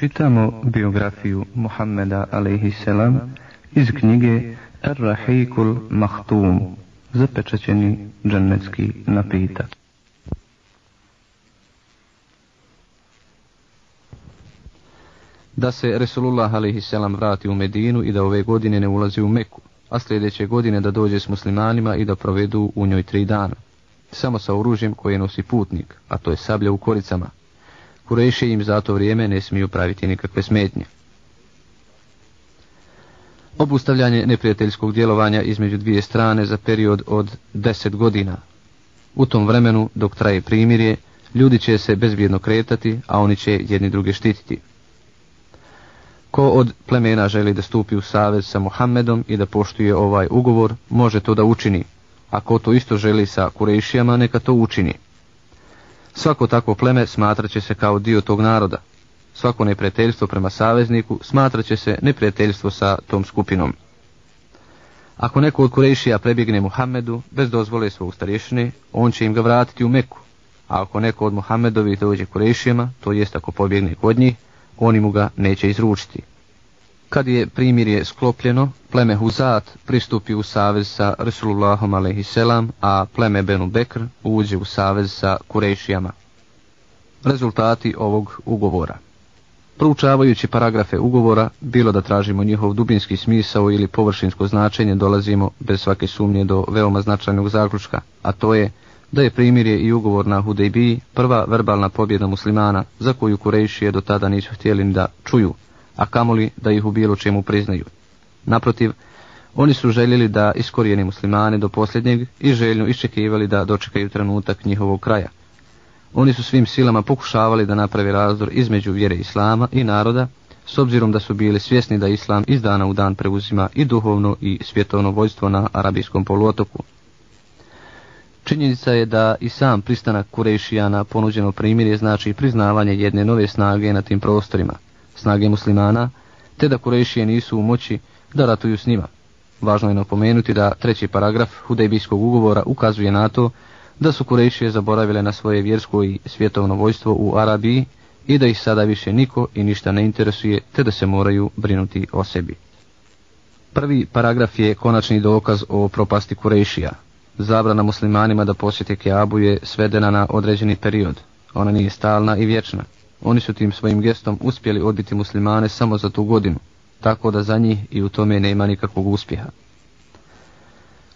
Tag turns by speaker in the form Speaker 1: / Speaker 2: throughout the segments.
Speaker 1: Čitamo biografiju Muhammeda a.s. iz knjige Ar-Rahikul Mahtum, zapečaćeni džennetski napitak.
Speaker 2: Da se Resulullah a.s. vrati u Medinu i da ove godine ne ulazi u Meku, a sljedeće godine da dođe s muslimanima i da provedu u njoj tri dana. Samo sa oružjem koje nosi putnik, a to je sablja u koricama. Kurejše im za to vrijeme ne smiju praviti nikakve smetnje. Obustavljanje neprijateljskog djelovanja između dvije strane za period od deset godina. U tom vremenu, dok traje primirje, ljudi će se bezbjedno kretati, a oni će jedni druge štititi. Ko od plemena želi da stupi u savez sa Muhammedom i da poštuje ovaj ugovor, može to da učini. A ko to isto želi sa Kurešijama, neka to učini. Svako takvo pleme smatraće se kao dio tog naroda. Svako neprijateljstvo prema savezniku smatraće se neprijateljstvo sa tom skupinom. Ako neko od Kurešija prebjegne Muhammedu bez dozvole svog starješine, on će im ga vratiti u Meku. A ako neko od Muhammedovi dođe Kurejšijama, to jest ako pobjegne kod njih, oni mu ga neće izručiti. Kad je primirje sklopljeno, pleme Huzat pristupi u savez sa Resulullahom a.s., a pleme Benu Bekr uđe u savez sa Kurešijama. Rezultati ovog ugovora Proučavajući paragrafe ugovora, bilo da tražimo njihov dubinski smisao ili površinsko značenje, dolazimo bez svake sumnje do veoma značajnog zaključka, a to je da je primirje i ugovor na Hudejbiji prva verbalna pobjeda muslimana za koju Kurejšije do tada nisu htjeli da čuju, a kamoli da ih u bilo čemu priznaju. Naprotiv, oni su željeli da iskorijeni muslimane do posljednjeg i željno iščekivali da dočekaju trenutak njihovog kraja. Oni su svim silama pokušavali da napravi razdor između vjere Islama i naroda, s obzirom da su bili svjesni da Islam iz dana u dan preuzima i duhovno i svjetovno vojstvo na arabijskom poluotoku. Činjenica je da i sam pristanak Kurešija na ponuđeno primirje znači priznavanje jedne nove snage na tim prostorima, snage muslimana, te da Kurešije nisu u moći da ratuju s njima. Važno je napomenuti da treći paragraf Hudejbijskog ugovora ukazuje na to da su Kurešije zaboravile na svoje vjersko i svjetovno vojstvo u Arabiji i da ih sada više niko i ništa ne interesuje, te da se moraju brinuti o sebi. Prvi paragraf je konačni dokaz o propasti Kurešija, zabrana muslimanima da posjete Keabu je svedena na određeni period. Ona nije stalna i vječna. Oni su tim svojim gestom uspjeli odbiti muslimane samo za tu godinu, tako da za njih i u tome nema nikakvog uspjeha.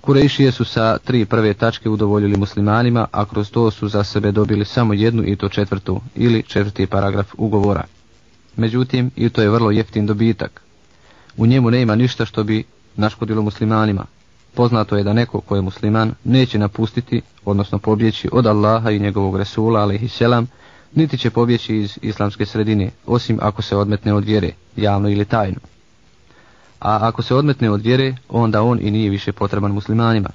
Speaker 2: Kurejšije su sa tri prve tačke udovoljili muslimanima, a kroz to su za sebe dobili samo jednu i to četvrtu ili četvrti paragraf ugovora. Međutim, i to je vrlo jeftin dobitak. U njemu nema ništa što bi naškodilo muslimanima, Poznato je da neko ko je musliman neće napustiti, odnosno pobjeći od Allaha i njegovog Resula, alaihi selam, niti će pobjeći iz islamske sredine, osim ako se odmetne od vjere, javno ili tajno. A ako se odmetne od vjere, onda on i nije više potreban muslimanima.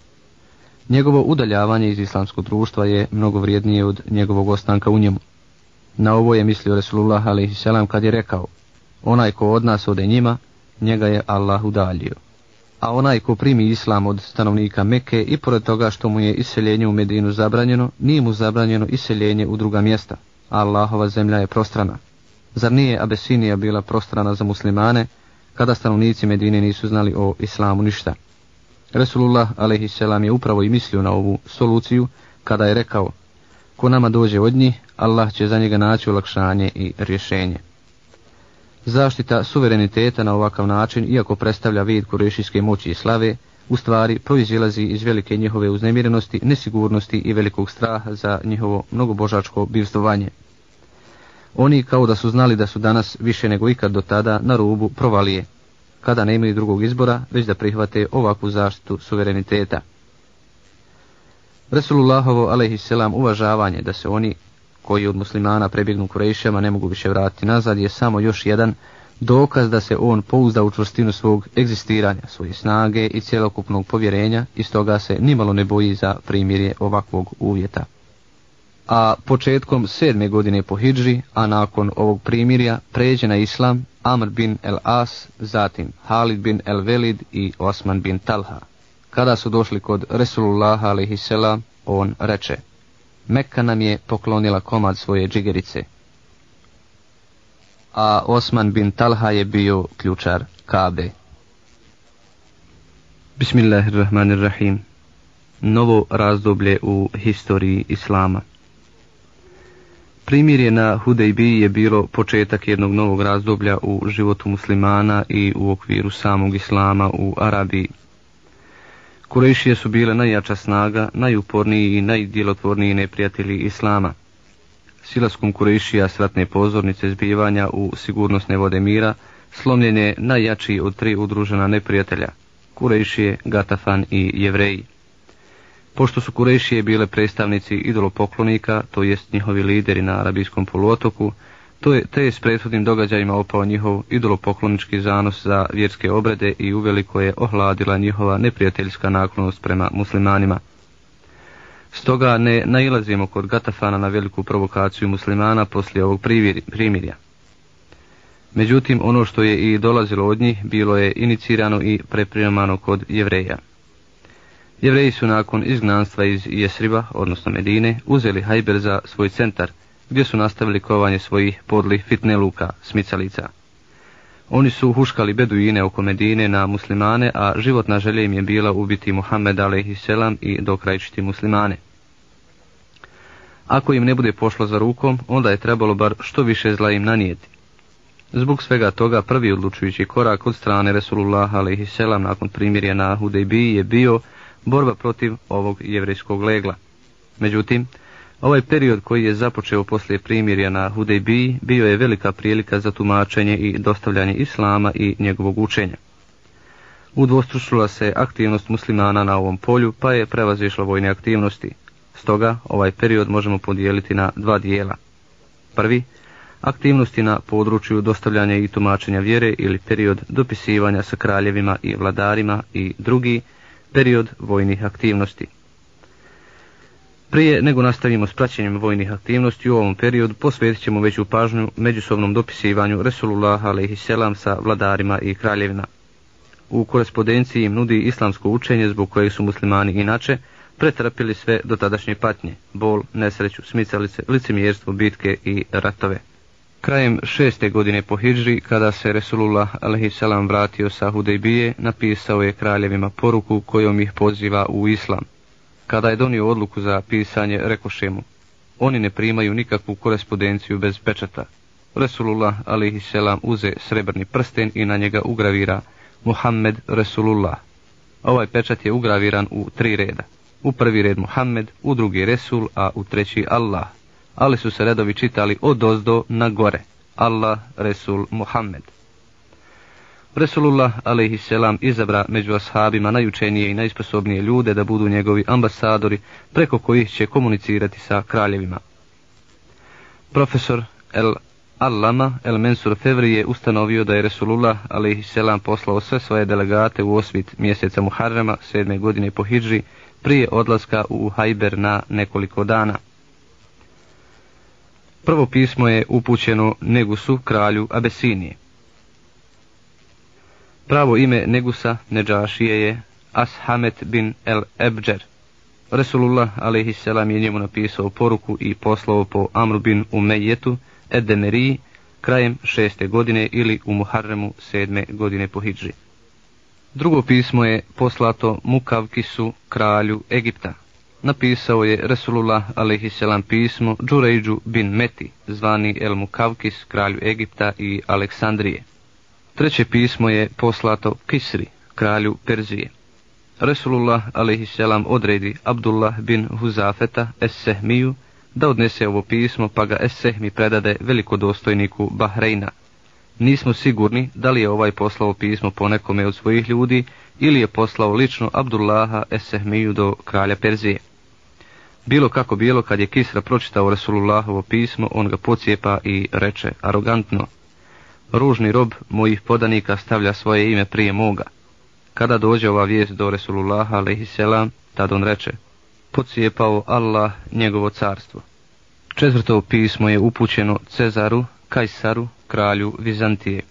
Speaker 2: Njegovo udaljavanje iz islamskog društva je mnogo vrijednije od njegovog ostanka u njemu. Na ovo je mislio Resulullah a.s. kad je rekao, onaj ko od nas ode njima, njega je Allah udaljio a onaj ko primi islam od stanovnika Mekke i pored toga što mu je iseljenje u Medinu zabranjeno, nije mu zabranjeno iseljenje u druga mjesta. Allahova zemlja je prostrana. Zar nije Abesinija bila prostrana za muslimane, kada stanovnici Medine nisu znali o islamu ništa? Resulullah a.s. je upravo i mislio na ovu soluciju, kada je rekao, ko nama dođe od njih, Allah će za njega naći olakšanje i rješenje. Zaštita suvereniteta na ovakav način, iako predstavlja vid kurešijske moći i slave, u stvari proizilazi iz velike njihove uznemirenosti, nesigurnosti i velikog straha za njihovo mnogobožačko bivstvovanje. Oni kao da su znali da su danas više nego ikad do tada na rubu provalije, kada ne imaju drugog izbora, već da prihvate ovakvu zaštitu suvereniteta. Resulullahovo alaihisselam uvažavanje da se oni koji od muslimana prebjegnu Kurejšama ne mogu više vratiti nazad je samo još jedan dokaz da se on pouzda u čvrstinu svog egzistiranja, svoje snage i cjelokupnog povjerenja i stoga se nimalo ne boji za primirje ovakvog uvjeta. A početkom sedme godine po Hidži, a nakon ovog primirja, pređe na islam Amr bin el As, zatim Halid bin el Velid i Osman bin Talha. Kada su došli kod Resulullah a.s. on reče, Mekka nam je poklonila komad svoje džigerice a Osman bin Talha je bio ključar Kabe.
Speaker 1: Bismillahirrahmanirrahim. Novo razdoblje u historiji Islama. Primirje na Hudejbi je bilo početak jednog novog razdoblja u životu muslimana i u okviru samog Islama u Arabiji. Kurešije su bile najjača snaga, najuporniji i najdjelotvorniji neprijatelji Islama. Silaskom Kurešija sratne pozornice zbivanja u sigurnosne vode mira slomljen je najjačiji od tri udružena neprijatelja, Kurešije, Gatafan i Jevreji. Pošto su Kurešije bile predstavnici idolopoklonika, to jest njihovi lideri na arabijskom poluotoku, to je, te je s prethodnim događajima opao njihov idolopoklonički zanos za vjerske obrede i uveliko je ohladila njihova neprijateljska naklonost prema muslimanima. Stoga ne nailazimo kod Gatafana na veliku provokaciju muslimana poslije ovog primirja. Međutim, ono što je i dolazilo od njih bilo je inicirano i preprimano kod jevreja. Jevreji su nakon izgnanstva iz Jesriba, odnosno Medine, uzeli Hajber za svoj centar, gdje su nastavili kovanje svojih podlih fitneluka, smicalica. Oni su huškali beduine oko Medine na muslimane, a životna želja im je bila ubiti Muhammed a.s. i dokrajčiti muslimane. Ako im ne bude pošlo za rukom, onda je trebalo bar što više zla im nanijeti. Zbog svega toga prvi odlučujući korak od strane Resulullah a.s. nakon primirja na Hudejbiji je bio borba protiv ovog jevrejskog legla. Međutim, ovaj period koji je započeo poslije primirja na Hudejbiji bio je velika prilika za tumačenje i dostavljanje Islama i njegovog učenja. Udvostručila se aktivnost muslimana na ovom polju, pa je prevazišla vojne aktivnosti. Stoga, ovaj period možemo podijeliti na dva dijela. Prvi, aktivnosti na području dostavljanja i tumačenja vjere ili period dopisivanja sa kraljevima i vladarima i drugi, period vojnih aktivnosti. Prije nego nastavimo s praćenjem vojnih aktivnosti u ovom periodu, posvetit ćemo veću pažnju međusobnom dopisivanju Resulullah a.s. sa vladarima i kraljevina. U korespondenciji im nudi islamsko učenje zbog kojeg su muslimani inače pretrpili sve dotadašnje patnje, bol, nesreću, smicalice, licemjerstvo, bitke i ratove. Krajem šeste godine po Hidžri, kada se Resulullah a.s. vratio sa Hudejbije, napisao je kraljevima poruku kojom ih poziva u islam. Kada je donio odluku za pisanje, rekoše mu, oni ne primaju nikakvu korespondenciju bez pečata. Resulullah a.s. uze srebrni prsten i na njega ugravira Muhammed Resulullah. Ovaj pečat je ugraviran u tri reda. U prvi red Muhammed, u drugi Resul, a u treći Allah ali su se redovi čitali od ozdo na gore. Allah, Resul, Muhammed. Resulullah, alaihisselam, izabra među ashabima najučenije i najsposobnije ljude da budu njegovi ambasadori preko kojih će komunicirati sa kraljevima. Profesor El Allama El Mensur Fevri je ustanovio da je Resulullah alaihisselam poslao sve svoje delegate u osvit mjeseca Muharrema sedme godine po Hidži prije odlaska u Hajber na nekoliko dana. Prvo pismo je upućeno Negusu, kralju Abesinije. Pravo ime Negusa, Neđašije je Ashamet bin el Ebđer. Resulullah a.s. je njemu napisao poruku i poslao po Amru bin Umejetu, Edemeriji, krajem šeste godine ili u Muharremu sedme godine po Hidži. Drugo pismo je poslato Mukavkisu, kralju Egipta, napisao je Resulullah a.s. pismo Džurejđu bin Meti, zvani El Mukavkis, kralju Egipta i Aleksandrije. Treće pismo je poslato Kisri, kralju Perzije. Resulullah a.s. odredi Abdullah bin Huzafeta Es-Sehmiju da odnese ovo pismo pa ga Es-Sehmi predade velikodostojniku Bahreina. Nismo sigurni da li je ovaj poslao pismo po nekome od svojih ljudi ili je poslao lično Abdullaha Es-Sehmiju do kralja Perzije. Bilo kako bilo, kad je Kisra pročitao Resulullahovo pismo, on ga pocijepa i reče arogantno. Ružni rob mojih podanika stavlja svoje ime prije moga. Kada dođe ova vijest do Resulullaha, alaihisselam, tad on reče, pocijepao Allah njegovo carstvo. Četvrto pismo je upućeno Cezaru, Kajsaru, kralju Vizantije.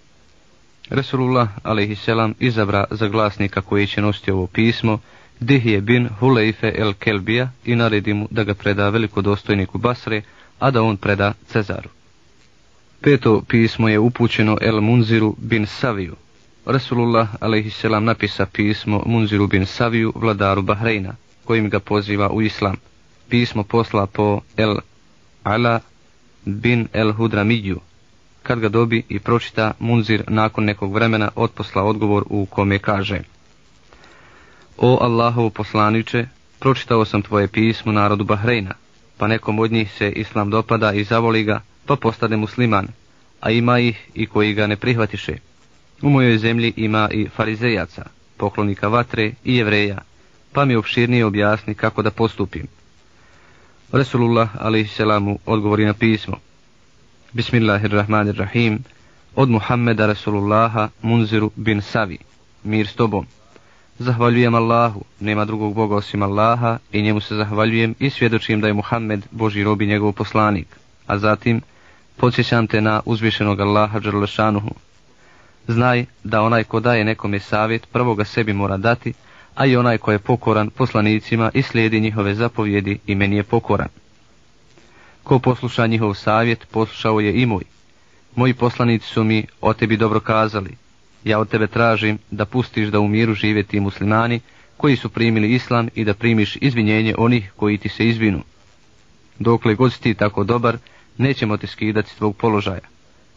Speaker 1: Resulullah, alaihisselam, izabra za glasnika koji će nositi ovo pismo, Dihije bin Huleife el Kelbija i naredi mu da ga preda velikodostojniku Basre, a da on preda Cezaru. Peto pismo je upućeno El Munziru bin Saviju. Rasulullah a.s. napisa pismo Munziru bin Saviju, vladaru Bahreina, kojim ga poziva u islam. Pismo posla po El Ala bin El Hudramidju. Kad ga dobi i pročita, Munzir nakon nekog vremena otposla odgovor u kome kaže O Allahovu poslaniče, pročitao sam tvoje pismo narodu Bahreina, pa nekom od njih se islam dopada i zavoli ga, pa postane musliman, a ima ih i koji ga ne prihvatiše. U mojoj zemlji ima i farizejaca, poklonika vatre i jevreja, pa mi opširnije objasni kako da postupim. Resulullah a.s. odgovori na pismo. Bismillahirrahmanirrahim, od Muhammeda Resulullaha Munziru bin Savi, mir s tobom. Zahvaljujem Allahu, nema drugog Boga osim Allaha i njemu se zahvaljujem i svjedočim da je Muhammed Boži robi njegov poslanik. A zatim, podsjećam te na uzvišenog Allaha Đerlešanuhu. Znaj da onaj ko daje nekome savjet, prvo ga sebi mora dati, a i onaj ko je pokoran poslanicima i slijedi njihove zapovjedi i meni je pokoran. Ko posluša njihov savjet, poslušao je i moj. Moji poslanici su mi o tebi dobro kazali, ja od tebe tražim da pustiš da u miru žive ti muslimani koji su primili islam i da primiš izvinjenje onih koji ti se izvinu. Dokle god si ti tako dobar, nećemo te skidati s tvog položaja.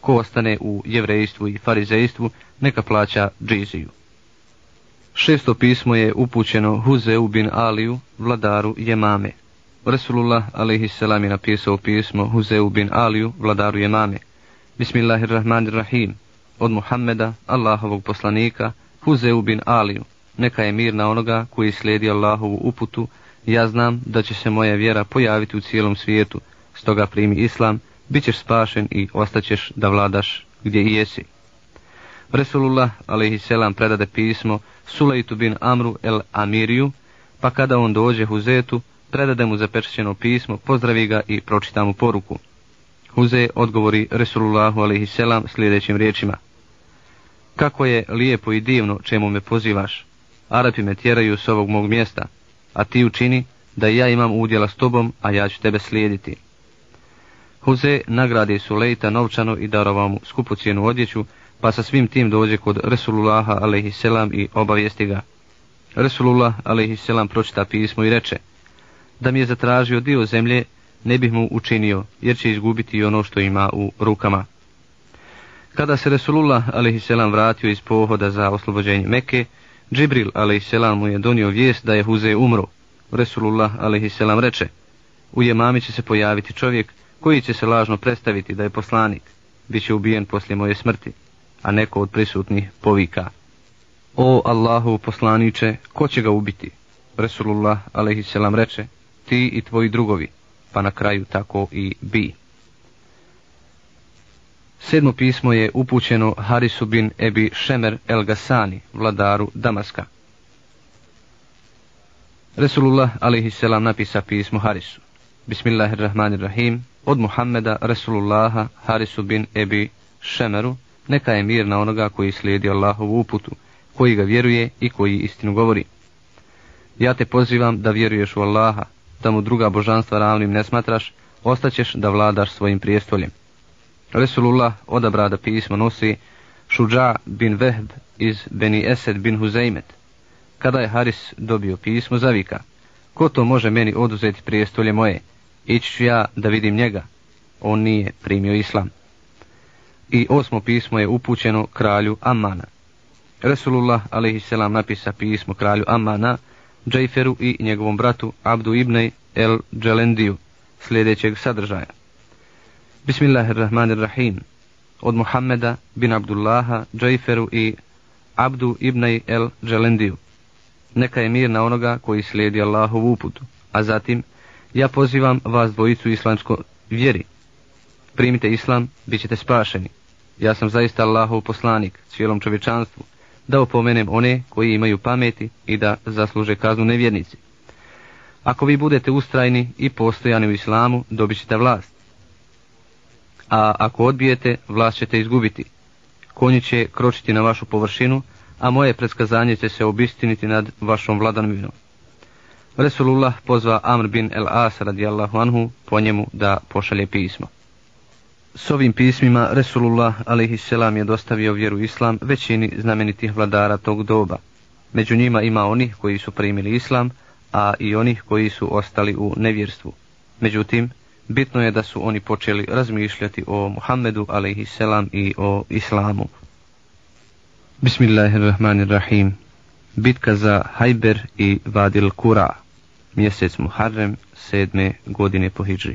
Speaker 1: Ko ostane u jevrejstvu i farizejstvu, neka plaća džiziju. Šesto pismo je upućeno Huzeu bin Aliju, vladaru Jemame. Resulullah a.s. je napisao pismo Huzeu bin Aliju, vladaru Jemame. Bismillahirrahmanirrahim od Muhammeda, Allahovog poslanika, Huzeu bin Aliju, neka je mir na onoga koji slijedi Allahovu uputu, ja znam da će se moja vjera pojaviti u cijelom svijetu, stoga primi islam, bit ćeš spašen i ostaćeš da vladaš gdje i jesi. Resulullah a.s. predade pismo Sulejtu bin Amru el Amiriju, pa kada on dođe Huzetu, predade mu zapečećeno pismo, pozdravi ga i pročita mu poruku. Huze odgovori Resulullahu a.s. sljedećim riječima. Kako je lijepo i divno čemu me pozivaš. Arapi me tjeraju s ovog mog mjesta, a ti učini da ja imam udjela s tobom, a ja ću tebe slijediti. Huze nagradi Sulejta novčano i darovao mu skupu cijenu odjeću, pa sa svim tim dođe kod Resulullaha a.s. i obavijesti ga. Resulullah a.s. pročita pismo i reče, da mi je zatražio dio zemlje, ne bih mu učinio, jer će izgubiti ono što ima u rukama. Kada se Resulullah a.s. vratio iz pohoda za oslobođenje Mekke, Džibril a.s. mu je donio vijest da je Huze umro. Resulullah a.s. reče, u jemami će se pojaviti čovjek koji će se lažno predstaviti da je poslanik, bit će ubijen poslije moje smrti, a neko od prisutnih povika. O Allahu poslaniče, ko će ga ubiti? Resulullah a.s. reče, ti i tvoji drugovi pa na kraju tako i bi. Sedmo pismo je upućeno Harisu bin Ebi Šemer el Gasani, vladaru Damaska. Resulullah a.s. napisa pismo Harisu. Bismillahirrahmanirrahim. Od Muhammeda Resulullaha Harisu bin Ebi Šemeru, neka je mir na onoga koji slijedi Allahovu uputu, koji ga vjeruje i koji istinu govori. Ja te pozivam da vjeruješ u Allaha, da mu druga božanstva ravnim ne smatraš, ostaćeš da vladaš svojim prijestoljem. Resulullah odabra da pismo nosi Šuđa bin Vehb iz Beni Esed bin Huzeimet. Kada je Haris dobio pismo, zavika, ko to može meni oduzeti prijestolje moje? Ići ću ja da vidim njega. On nije primio islam. I osmo pismo je upućeno kralju Amana. Resulullah a.s. napisa pismo kralju Amana, Džajferu i njegovom bratu Abdu ibn el Dželendiju sljedećeg sadržaja. Bismillahirrahmanirrahim. Od Muhammeda bin Abdullaha, Džajferu i Abdu ibn el Dželendiju. Neka je mir na onoga koji slijedi Allahovu uputu. A zatim, ja pozivam vas dvojicu islamsko vjeri. Primite islam, bit ćete spašeni. Ja sam zaista Allahov poslanik, cijelom čovječanstvu da opomenem one koji imaju pameti i da zasluže kaznu nevjernici. Ako vi budete ustrajni i postojani u islamu, dobit ćete vlast. A ako odbijete, vlast ćete izgubiti. Konji će kročiti na vašu površinu, a moje predskazanje će se obistiniti nad vašom vladanvinom. Resulullah pozva Amr bin el As radijallahu anhu po njemu da pošalje pismo. S ovim pismima Resulullah a.s. je dostavio vjeru islam većini znamenitih vladara tog doba. Među njima ima onih koji su primili islam, a i onih koji su ostali u nevjerstvu. Međutim, bitno je da su oni počeli razmišljati o Muhammedu a.s. i o islamu. Bismillahirrahmanirrahim. Bitka za Hajber i Vadil Kura. Mjesec Muharrem, sedme godine po Hidži.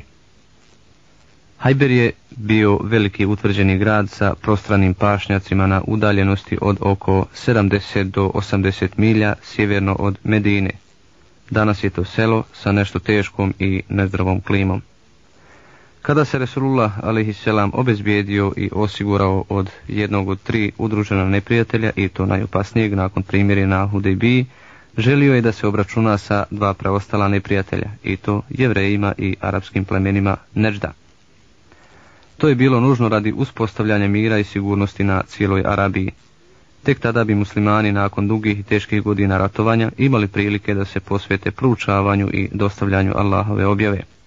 Speaker 1: Hajber je bio veliki utvrđeni grad sa prostranim pašnjacima na udaljenosti od oko 70 do 80 milja sjeverno od Medine. Danas je to selo sa nešto teškom i nezdravom klimom. Kada se Resulullah a.s. obezbijedio i osigurao od jednog od tri udružena neprijatelja i to najopasnijeg nakon primjeri na Hudejbiji, želio je da se obračuna sa dva preostala neprijatelja i to jevrejima i arapskim plemenima Nežda. To je bilo nužno radi uspostavljanja mira i sigurnosti na cijeloj Arabiji. Tek tada bi muslimani nakon dugih i teških godina ratovanja imali prilike da se posvete proučavanju i dostavljanju Allahove objave.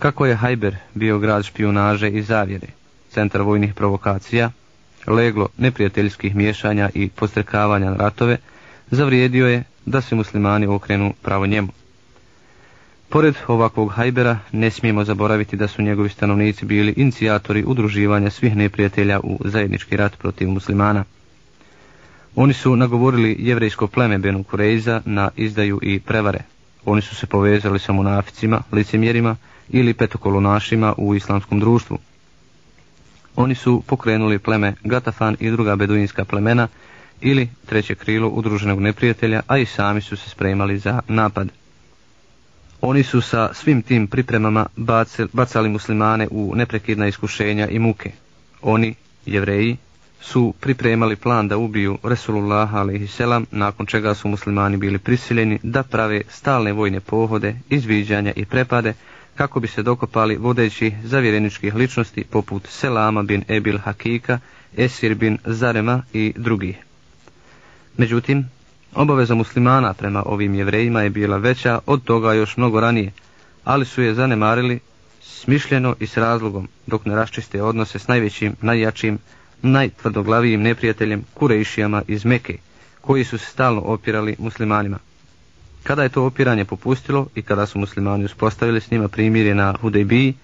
Speaker 1: Kako je Hajber bio grad špionaže i zavjere, centar vojnih provokacija, leglo neprijateljskih miješanja i postrekavanja na ratove, zavrijedio je da se muslimani okrenu pravo njemu. Pored ovakvog hajbera ne smijemo zaboraviti da su njegovi stanovnici bili inicijatori udruživanja svih neprijatelja u zajednički rat protiv muslimana. Oni su nagovorili jevrejsko pleme Benu Kureiza na izdaju i prevare. Oni su se povezali sa munaficima, licemjerima ili petokolonašima u islamskom društvu. Oni su pokrenuli pleme Gatafan i druga beduinska plemena ili treće krilo udruženog neprijatelja, a i sami su se spremali za napad. Oni su sa svim tim pripremama bacali muslimane u neprekidna iskušenja i muke. Oni, jevreji, su pripremali plan da ubiju Resulullah a.s. nakon čega su muslimani bili prisiljeni da prave stalne vojne pohode, izviđanja i prepade kako bi se dokopali vodeći zavjereničkih ličnosti poput Selama bin Ebil Hakika, Esir bin Zarema i drugih. Međutim, Obaveza muslimana prema ovim jevrejima je bila veća od toga još mnogo ranije, ali su je zanemarili smišljeno i s razlogom, dok ne raščiste odnose s najvećim, najjačim, najtvrdoglavijim neprijateljem Kurejšijama iz Meke, koji su se stalno opirali muslimanima. Kada je to opiranje popustilo i kada su muslimani uspostavili s njima primirje na Hudejbiji,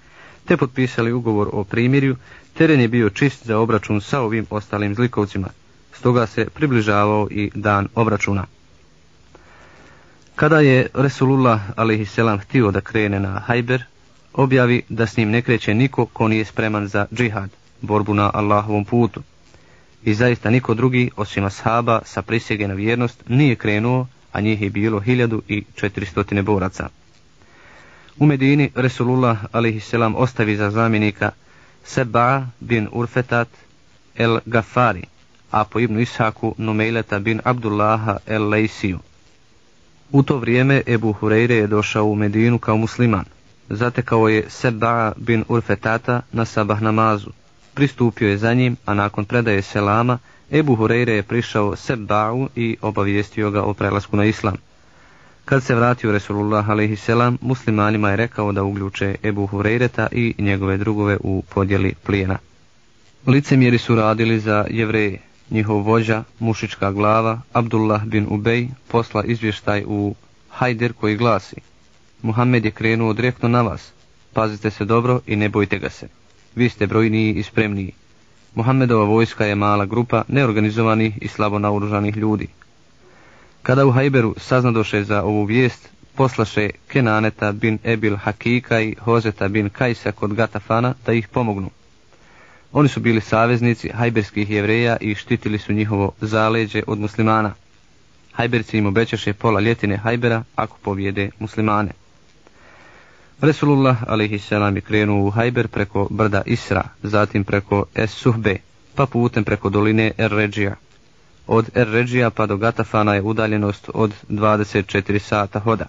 Speaker 1: te potpisali ugovor o primirju, teren je bio čist za obračun sa ovim ostalim zlikovcima, stoga se približavao i dan obračuna. Kada je Resulullah a.s. htio da krene na Hajber, objavi da s njim ne kreće niko ko nije spreman za džihad, borbu na Allahovom putu. I zaista niko drugi, osim ashaba sa prisjege na vjernost, nije krenuo, a njih je bilo hiljadu i četiristotine boraca. U Medini Resulullah a.s. ostavi za zamjenika Seba bin Urfetat el Gafari, a po Ibnu Ishaku Numeileta bin Abdullaha el Lejsiju. U to vrijeme Ebu Hureyre je došao u Medinu kao musliman. Zatekao je Seba bin Urfetata na sabah namazu. Pristupio je za njim, a nakon predaje selama, Ebu Hureyre je prišao Sebba'u i obavijestio ga o prelasku na islam. Kad se vratio Resulullah a.s. muslimanima je rekao da uključe Ebu Hureyreta i njegove drugove u podjeli plijena. Licemjeri su radili za jevreje, njihov vođa, mušička glava, Abdullah bin Ubej, posla izvještaj u Hajder koji glasi Muhammed je krenuo direktno na vas, pazite se dobro i ne bojte ga se. Vi ste brojniji i spremniji. Muhammedova vojska je mala grupa neorganizovanih i slabo naoružanih ljudi. Kada u Hajberu saznadoše za ovu vijest, poslaše Kenaneta bin Ebil Hakika i Hozeta bin Kajsa kod Gatafana da ih pomognu. Oni su bili saveznici hajberskih jevreja i štitili su njihovo zaleđe od muslimana. Hajberci im obećaše pola ljetine Hajbera ako povijede muslimane. Resulullah a.s. je krenuo u Hajber preko brda Isra, zatim preko Es-Suhbe, pa putem preko doline Er-Ređija. Od Er-Ređija pa do Gatafana je udaljenost od 24 sata hoda.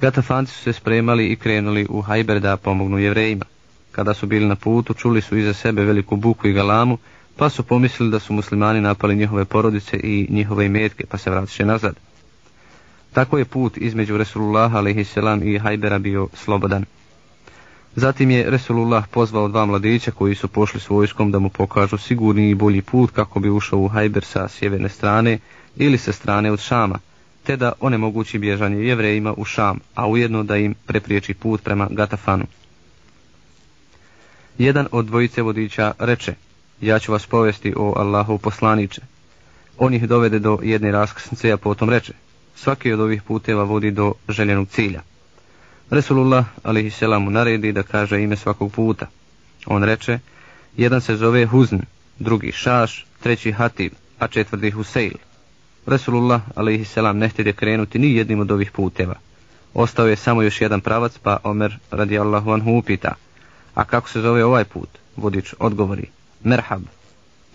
Speaker 1: Gatafanci su se spremali i krenuli u Hajber da pomognu jevrejima. Kada su bili na putu, čuli su iza sebe veliku buku i galamu, pa su pomislili da su muslimani napali njihove porodice i njihove imetke, pa se vratiše nazad. Tako je put između Resulullah a.s. i Hajbera bio slobodan. Zatim je Resulullah pozvao dva mladića koji su pošli s vojskom da mu pokažu sigurni i bolji put kako bi ušao u Hajber sa sjeverne strane ili sa strane od Šama, te da onemogući bježanje jevrejima u Šam, a ujedno da im prepriječi put prema Gatafanu. Jedan od dvojice vodiča reče, ja ću vas povesti o Allahu poslaniče. On ih dovede do jedne raskrsnice, a potom reče, svaki od ovih puteva vodi do željenog cilja. Resulullah a.s. mu naredi da kaže ime svakog puta. On reče, jedan se zove Huzn, drugi Šaš, treći Hatib, a četvrti Huseil. Resulullah a.s. ne htjede krenuti ni jednim od ovih puteva. Ostao je samo još jedan pravac, pa Omer radijallahu anhu upita, a kako se zove ovaj put? Vodič odgovori, Merhab,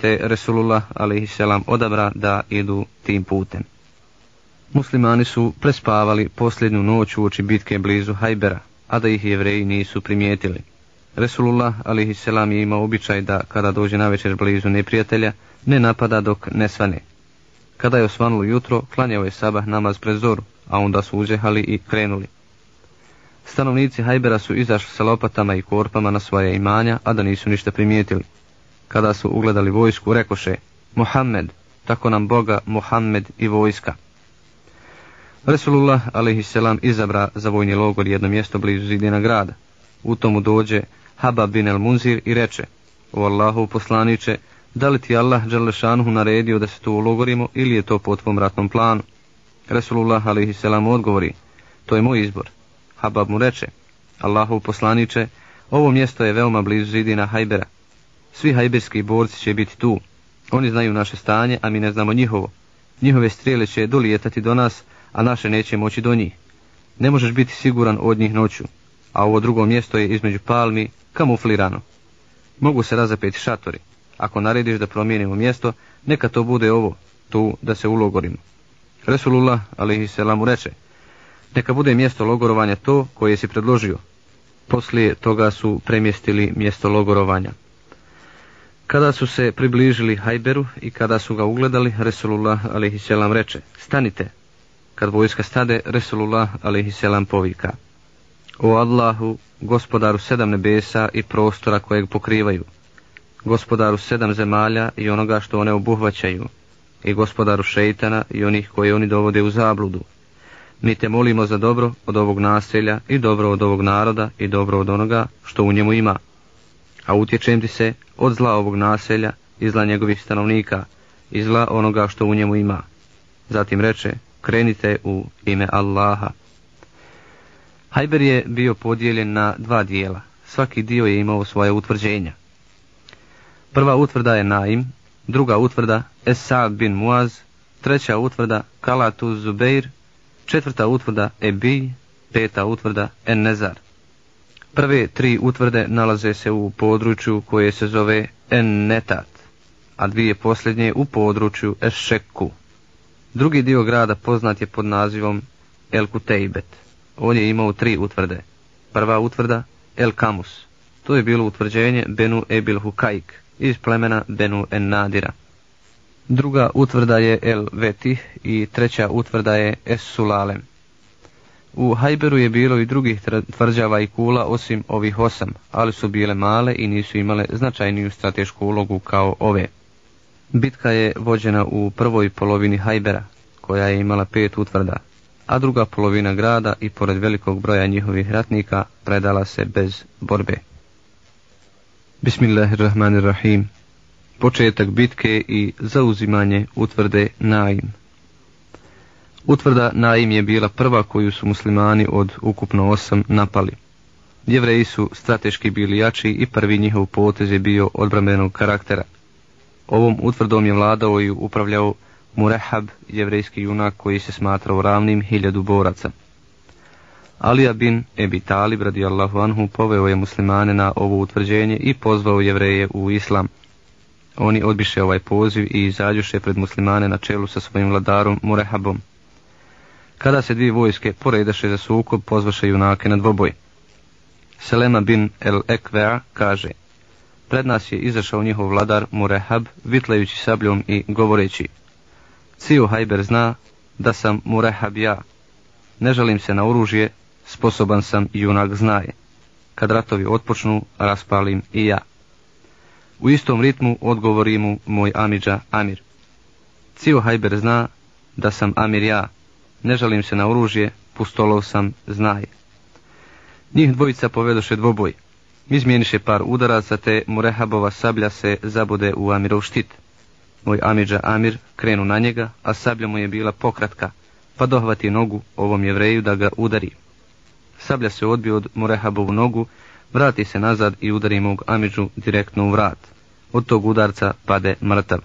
Speaker 1: te Resulullah a.s. odabra da idu tim putem. Muslimani su prespavali posljednju noć u oči bitke blizu Hajbera, a da ih jevreji nisu primijetili. Resulullah a.s. je imao običaj da kada dođe na večer blizu neprijatelja, ne napada dok ne svane. Kada je osvanulo jutro, klanjao je sabah namaz pred zoru, a onda su uzehali i krenuli. Stanovnici Hajbera su izašli sa lopatama i korpama na svoje imanja, a da nisu ništa primijetili. Kada su ugledali vojsku, rekoše, Mohamed, tako nam Boga, Mohamed i vojska. Resulullah a.s. izabra za vojni logor jedno mjesto blizu zidina grada. U tomu dođe Habab bin el Munzir i reče, o Allahu poslaniće, da li ti Allah Đalešanuhu naredio da se tu ulogorimo ili je to po tvom ratnom planu? Resulullah a.s. odgovori, to je moj izbor. Habab mu reče, Allahu poslaniće, ovo mjesto je veoma blizu zidina Hajbera. Svi hajberski borci će biti tu. Oni znaju naše stanje, a mi ne znamo njihovo. Njihove strijele će dolijetati do nas, a naše neće moći do njih. Ne možeš biti siguran od njih noću, a ovo drugo mjesto je između palmi kamuflirano. Mogu se razapeti šatori. Ako narediš da promijenimo mjesto, neka to bude ovo, tu da se ulogorimo. Resulullah, ali se lamu reče, neka bude mjesto logorovanja to koje si predložio. Poslije toga su premjestili mjesto logorovanja. Kada su se približili Hajberu i kada su ga ugledali, Resulullah a.s. reče, stanite, kad vojska stade, Resulullah alaihisselam povika. O Allahu, gospodaru sedam nebesa i prostora kojeg pokrivaju, gospodaru sedam zemalja i onoga što one obuhvaćaju, i gospodaru šeitana i onih koje oni dovode u zabludu. Mi te molimo za dobro od ovog naselja i dobro od ovog naroda i dobro od onoga što u njemu ima. A utječem ti se od zla ovog naselja i zla njegovih stanovnika i zla onoga što u njemu ima. Zatim reče, krenite u ime Allaha. Hajber je bio podijeljen na dva dijela. Svaki dio je imao svoje utvrđenja. Prva utvrda je Naim, druga utvrda Esad bin Muaz, treća utvrda Kalatu Zubeir, četvrta utvrda Ebi, peta utvrda Ennezar. Prve tri utvrde nalaze se u području koje se zove En-Netat, a dvije posljednje u području Ešekku. Drugi dio grada poznat je pod nazivom El Kutejbet. On je imao tri utvrde. Prva utvrda El Kamus. To je bilo utvrđenje Benu Ebil Hukajk iz plemena Benu En Nadira. Druga utvrda je El Vetih i treća utvrda je Es Sulalem. U Hajberu je bilo i drugih tvrđava i kula osim ovih osam, ali su bile male i nisu imale značajniju stratešku ulogu kao ove. Bitka je vođena u prvoj polovini Hajbera, koja je imala pet utvrda, a druga polovina grada i pored velikog broja njihovih ratnika predala se bez borbe. Bismillahirrahmanirrahim. Početak bitke i zauzimanje utvrde Naim. Utvrda Naim je bila prva koju su muslimani od ukupno osam napali. Jevreji su strateški bili jači i prvi njihov potez je bio odbrambenog karaktera. Ovom utvrdom je vladao i upravljao Murehab, jevrejski junak koji se smatrao ravnim hiljadu boraca. Alija bin Ebi Talib radijallahu anhu poveo je muslimane na ovo utvrđenje i pozvao jevreje u islam. Oni odbiše ovaj poziv i izađuše pred muslimane na čelu sa svojim vladarom Murehabom. Kada se dvije vojske poredaše za sukob, pozvaše junake na dvoboj. Selema bin El Ekvea kaže, pred nas je izašao njihov vladar Murehab, vitlajući sabljom i govoreći, Cio Hajber zna da sam Murehab ja. Ne žalim se na oružje, sposoban sam i junak znaje. kad ratovi otpočnu, raspalim i ja. U istom ritmu odgovori mu moj Amidža Amir. Cio Hajber zna da sam Amir ja, ne žalim se na oružje, pustolov sam, znaje. Njih dvojica povedoše dvoboj. Izmijeniše par udaraca, te Murehabova sablja se zabude u Amirov štit. Moj Amidža Amir krenu na njega, a sablja mu je bila pokratka, pa dohvati nogu ovom jevreju da ga udari. Sablja se odbio od Murehabovu nogu, vrati se nazad i udari mog Amidžu direktno u vrat. Od tog udarca pade mrtav.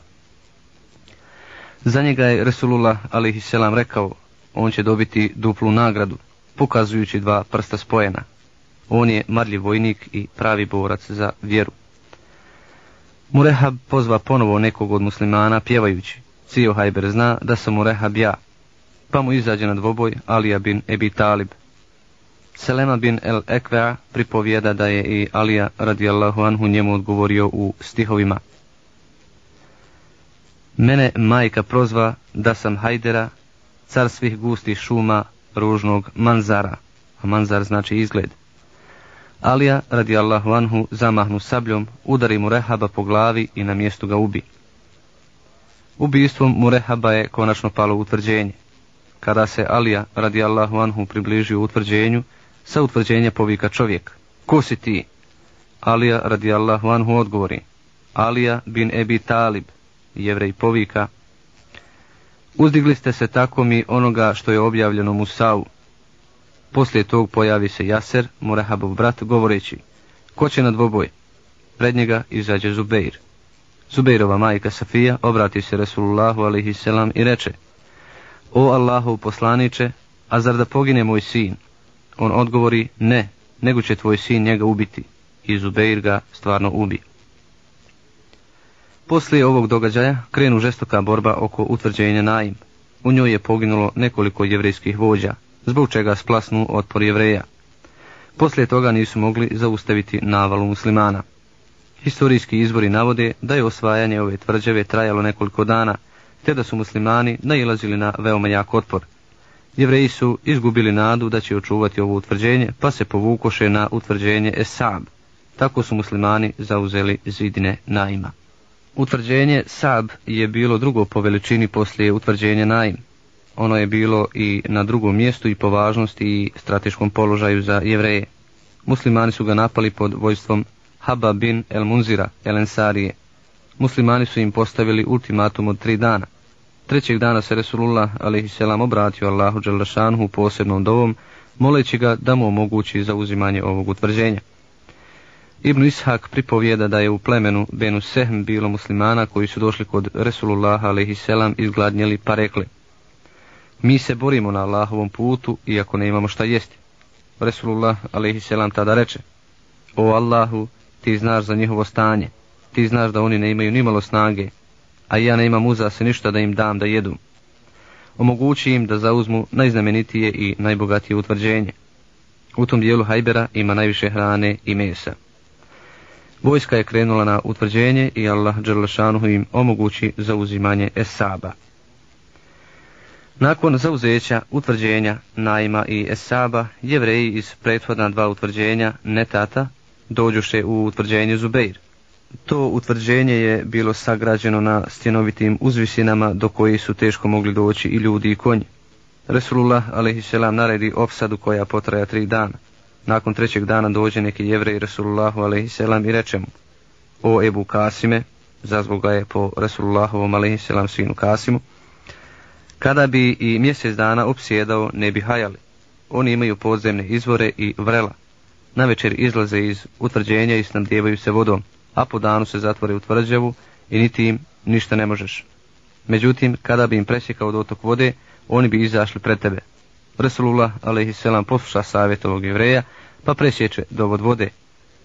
Speaker 1: Za njega je Resulullah a.s. rekao, on će dobiti duplu nagradu, pokazujući dva prsta spojena. On je marljiv vojnik i pravi borac za vjeru. Murehab pozva ponovo nekog od muslimana pjevajući. Cio Hajber zna da sam Murehab ja. Pa mu izađe na dvoboj Alija bin Ebi Talib. Selema bin El Ekvea pripovijeda da je i Alija radijallahu anhu njemu odgovorio u stihovima. Mene majka prozva da sam Hajdera, car svih gustih šuma, ružnog manzara, a manzar znači izgled. Alija, radi Allahu anhu, zamahnu sabljom, udari mu rehaba po glavi i na mjestu ga ubi. Ubistvom mu rehaba je konačno palo utvrđenje. Kada se Alija, radi Allahu anhu, približio utvrđenju, sa utvrđenja povika čovjek. Ko si ti? Alija, radi Allahu anhu, odgovori. Alija bin Ebi Talib, jevrej povika. Uzdigli ste se tako mi onoga što je objavljeno Musau, Poslije tog pojavi se Jaser, Murehabov brat, govoreći, ko će na dvoboj? Pred njega izađe Zubeir. Zubeirova majka Safija obrati se Resulullahu a.s. i reče, O Allahov poslaniće, a zar da pogine moj sin? On odgovori, ne, nego će tvoj sin njega ubiti. I Zubeir ga stvarno ubi. Poslije ovog događaja krenu žestoka borba oko utvrđenja Naim. U njoj je poginulo nekoliko jevrijskih vođa, zbog čega splasnu otpor jevreja. Poslije toga nisu mogli zaustaviti navalu muslimana. Historijski izbori navode da je osvajanje ove tvrđave trajalo nekoliko dana, te da su muslimani nailazili na veoma jak otpor. Jevreji su izgubili nadu da će očuvati ovo utvrđenje, pa se povukoše na utvrđenje Esab. Tako su muslimani zauzeli zidine Naima. Utvrđenje Sab je bilo drugo po veličini poslije utvrđenja Naim ono je bilo i na drugom mjestu i po važnosti i strateškom položaju za jevreje. Muslimani su ga napali pod vojstvom Haba bin El Munzira, El Ensarije. Muslimani su im postavili ultimatum od tri dana. Trećeg dana se Resulullah a.s. obratio Allahu Đalašanhu posebnom dovom, moleći ga da mu omogući zauzimanje ovog utvrđenja. Ibn Ishak pripovijeda da je u plemenu Benu Sehm bilo muslimana koji su došli kod Resulullah a.s. izgladnjeli pa rekli Mi se borimo na Allahovom putu, iako ne imamo šta jesti. Resulullah alaihisselam tada reče, O Allahu, ti znaš za njihovo stanje, ti znaš da oni ne imaju nimalo snage, a ja ne imam uza se ništa da im dam da jedu. Omogući im da zauzmu najznamenitije i najbogatije utvrđenje. U tom dijelu Hajbera ima najviše hrane i mesa. Vojska je krenula na utvrđenje i Allah Đerlašanuhu im omogući zauzimanje Esaba. Nakon zauzeća utvrđenja najma i Esaba, jevreji iz prethodna dva utvrđenja Netata dođuše u utvrđenje Zubeir. To utvrđenje je bilo sagrađeno na stjenovitim uzvisinama do koji su teško mogli doći i ljudi i konji. Resulullah a.s. naredi opsadu koja potraja tri dana. Nakon trećeg dana dođe neki jevrej Resulullahu a.s. i reče mu O Ebu Kasime, zazvog ga je po Resulullahovom a.s. sinu Kasimu, Kada bi i mjesec dana opsjedao, ne bi hajali. Oni imaju podzemne izvore i vrela. Na večer izlaze iz utvrđenja i snabdjevaju se vodom, a po danu se zatvore u tvrđavu i niti im ništa ne možeš. Međutim, kada bi im presjekao dotok vode, oni bi izašli pred tebe. Resulullah, a.s. posluša savjet ovog jevreja, pa presječe dovod vode.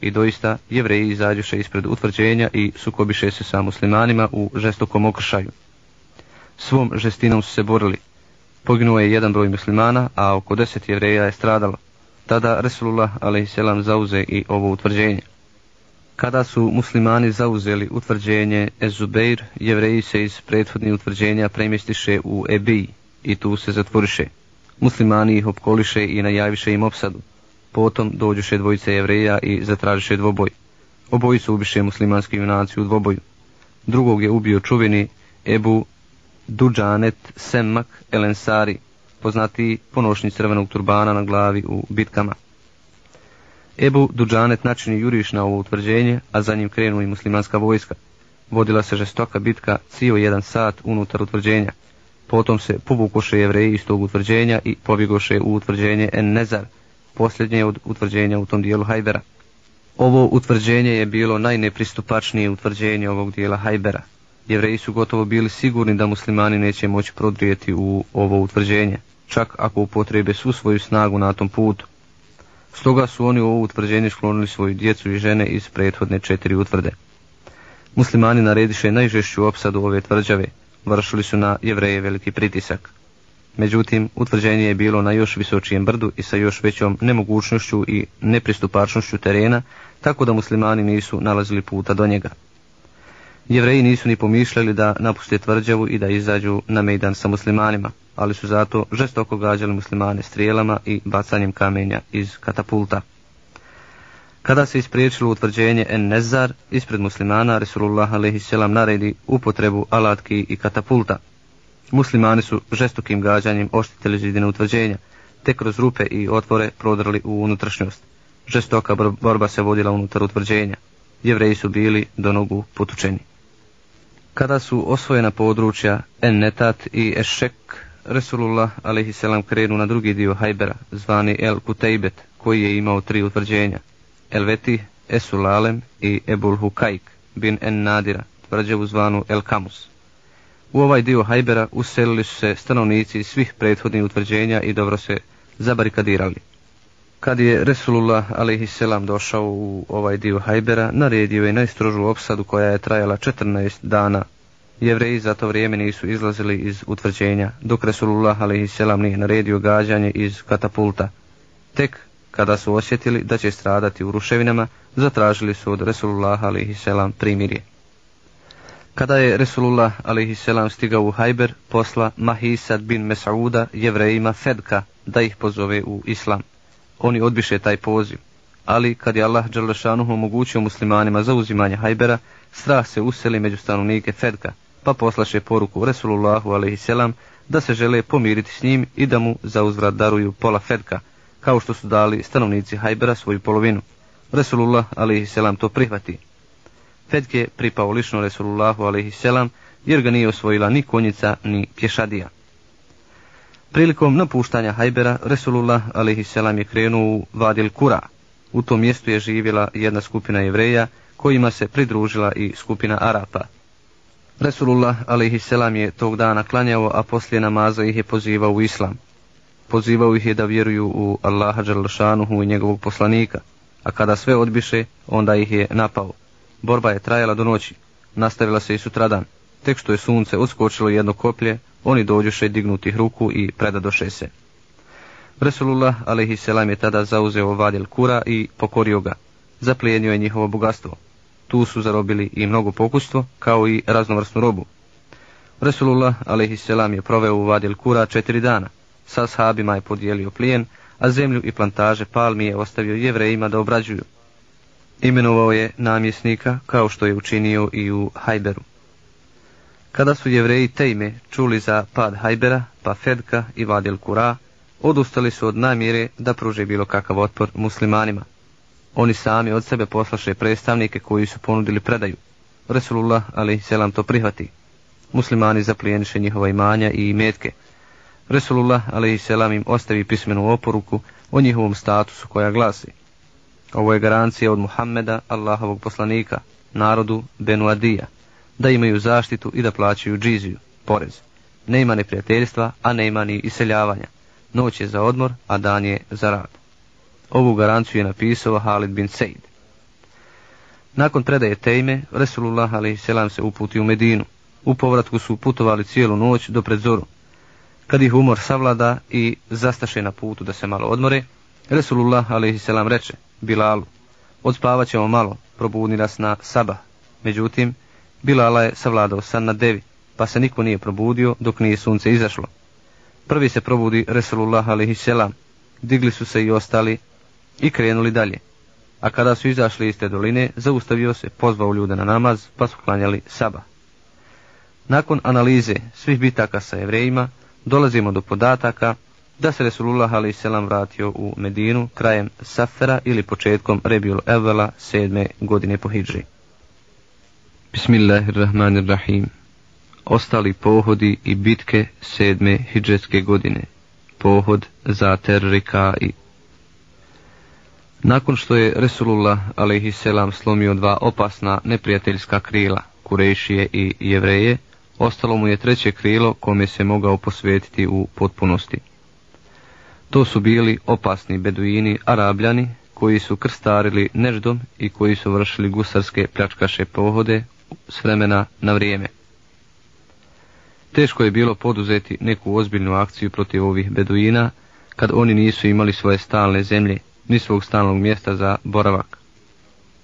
Speaker 1: I doista, jevreji izađuše ispred utvrđenja i sukobiše se sa muslimanima u žestokom okršaju svom žestinom su se borili. Poginuo je jedan broj muslimana, a oko deset jevreja je stradalo. Tada Resulullah a.s. zauze i ovo utvrđenje. Kada su muslimani zauzeli utvrđenje Ezubeir, jevreji se iz prethodnih utvrđenja premjestiše u Ebi i tu se zatvoriše. Muslimani ih opkoliše i najaviše im opsadu. Potom dođuše dvojice jevreja i zatražiše dvoboj. Oboji su ubiše muslimanski junaci u dvoboju. Drugog je ubio čuveni Ebu Duđanet Semmak Elensari, poznati ponošnji crvenog turbana na glavi u bitkama. Ebu Duđanet načini juriš na ovo utvrđenje, a za njim krenu i muslimanska vojska. Vodila se žestoka bitka cijel jedan sat unutar utvrđenja. Potom se povukoše jevreji iz tog utvrđenja i pobjegoše u utvrđenje En Nezar, posljednje od utvrđenja u tom dijelu Hajbera. Ovo utvrđenje je bilo najnepristupačnije utvrđenje ovog dijela Hajbera. Jevreji su gotovo bili sigurni da muslimani neće moći prodrijeti u ovo utvrđenje, čak ako upotrebe svu svoju snagu na tom putu. Stoga su oni u ovo utvrđenje sklonili svoju djecu i žene iz prethodne četiri utvrde. Muslimani narediše najžešću opsadu ove tvrđave, vršili su na jevreje veliki pritisak. Međutim, utvrđenje je bilo na još visočijem brdu i sa još većom nemogućnošću i nepristupačnošću terena, tako da muslimani nisu nalazili puta do njega. Jevreji nisu ni pomišljali da napuste tvrđavu i da izađu na mejdan sa muslimanima, ali su zato žestoko gađali muslimane strijelama i bacanjem kamenja iz katapulta. Kada se ispriječilo utvrđenje en nezar, ispred muslimana Resulullah a.s. naredi upotrebu alatki i katapulta. Muslimani su žestokim gađanjem oštitili zidine utvrđenja, te kroz rupe i otvore prodrali u unutrašnjost. Žestoka borba se vodila unutar utvrđenja. Jevreji su bili do nogu potučeni. Kada su osvojena područja Ennetat i Ešek, Resulullah a.s. krenu na drugi dio Hajbera, zvani El Kutejbet, koji je imao tri utvrđenja. Elveti, Esulalem i Ebul Hukajk bin En Nadira, tvrđavu zvanu El Kamus. U ovaj dio Hajbera uselili su se stanovnici svih prethodnih utvrđenja i dobro se zabarikadirali. Kad je Resulullah a.s. došao u ovaj dio Hajbera, naredio je najstrožu opsadu koja je trajala 14 dana. Jevreji za to vrijeme nisu izlazili iz utvrđenja, dok Resulullah a.s. nije naredio gađanje iz katapulta. Tek kada su osjetili da će stradati u ruševinama, zatražili su od Resulullah a.s. primirje. Kada je Resulullah a.s. stigao u Hajber, posla Mahisad bin Mesauda jevrejima Fedka da ih pozove u islam oni odbiše taj poziv. Ali kad je Allah Đalešanuhu omogućio muslimanima zauzimanje hajbera, strah se useli među stanovnike Fedka, pa poslaše poruku Resulullahu a.s. da se žele pomiriti s njim i da mu za uzvrat daruju pola Fedka, kao što su dali stanovnici hajbera svoju polovinu. Resulullah a.s. to prihvati. Fedk je pripao lično Resulullahu a.s. jer ga nije osvojila ni konjica ni pješadija. Prilikom napuštanja Hajbera, Resulullah a.s. je krenuo u Vadil Kura. U tom mjestu je živjela jedna skupina jevreja, kojima se pridružila i skupina Arapa. Resulullah a.s. je tog dana klanjao, a poslije namaza ih je pozivao u islam. Pozivao ih je da vjeruju u Allaha Đerlašanuhu i njegovog poslanika, a kada sve odbiše, onda ih je napao. Borba je trajala do noći, nastavila se i sutradan, tek što je sunce uskočilo jedno koplje, oni dođuše dignutih ruku i predadoše se. Resulullah a.s. je tada zauzeo vadil kura i pokorio ga. Zaplijenio je njihovo bogatstvo. Tu su zarobili i mnogo pokustvo, kao i raznovrsnu robu. Resulullah a.s. je proveo u vadil kura četiri dana. Sa sahabima je podijelio plijen, a zemlju i plantaže palmi je ostavio jevrejima da obrađuju. Imenovao je namjesnika kao što je učinio i u Hajberu. Kada su jevreji Tejme čuli za pad Hajbera, pa Fedka i Vadil Kura, odustali su od namjere da pruže bilo kakav otpor muslimanima. Oni sami od sebe poslaše predstavnike koji su ponudili predaju. Resulullah, ali selam to prihvati. Muslimani zaplijeniše njihova imanja i imetke. Resulullah, ali selam im ostavi pismenu oporuku o njihovom statusu koja glasi. Ovo je garancija od Muhammeda, Allahovog poslanika, narodu Benu Adija da imaju zaštitu i da plaćaju džiziju, porez. Ne ima neprijateljstva, a ne ima ni iseljavanja. Noć je za odmor, a dan je za rad. Ovu garanciju je napisao Halid bin Sejd. Nakon predaje tejme, Resulullah a.s. se uputi u Medinu. U povratku su putovali cijelu noć do predzoru. Kad ih umor savlada i zastaše na putu da se malo odmore, Resulullah a.s. reče, Bilalu, odspavat ćemo malo, probudni nas na sabah. Međutim, Bilala je savladao san na devi, pa se niko nije probudio dok nije sunce izašlo. Prvi se probudi Resulullah a.s. Digli su se i ostali, i krenuli dalje. A kada su izašli iz te doline, zaustavio se, pozvao ljude na namaz, pa su klanjali saba. Nakon analize svih bitaka sa jevrejima, dolazimo do podataka da se Resulullah a.s. vratio u Medinu krajem Safera ili početkom Rebiul Evela sedme godine po Hidži. Bismillahirrahmanirrahim. Ostali pohodi i bitke sedme hidžetske godine. Pohod za Terrika i nakon što je Resulullah a.s. slomio dva opasna neprijateljska krila, Kurešije i Jevreje, ostalo mu je treće krilo kome se mogao posvetiti u potpunosti. To su bili opasni beduini arabljani koji su krstarili neždom i koji su vršili gusarske pljačkaše pohode s vremena na vrijeme. Teško je bilo poduzeti neku ozbiljnu akciju protiv ovih beduina kad oni nisu imali svoje stalne zemlje ni svog stalnog mjesta za boravak.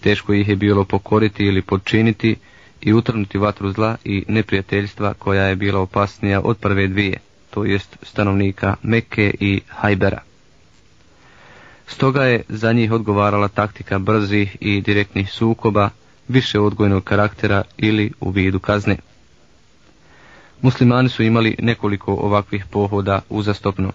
Speaker 1: Teško ih je bilo pokoriti ili podčiniti i utrnuti vatru zla i neprijateljstva koja je bila opasnija od prve dvije, to jest stanovnika Mekke i Hajbera. Stoga je za njih odgovarala taktika brzih i direktnih sukoba, više odgojnog karaktera ili u vidu kazne. Muslimani su imali nekoliko ovakvih pohoda uzastopno.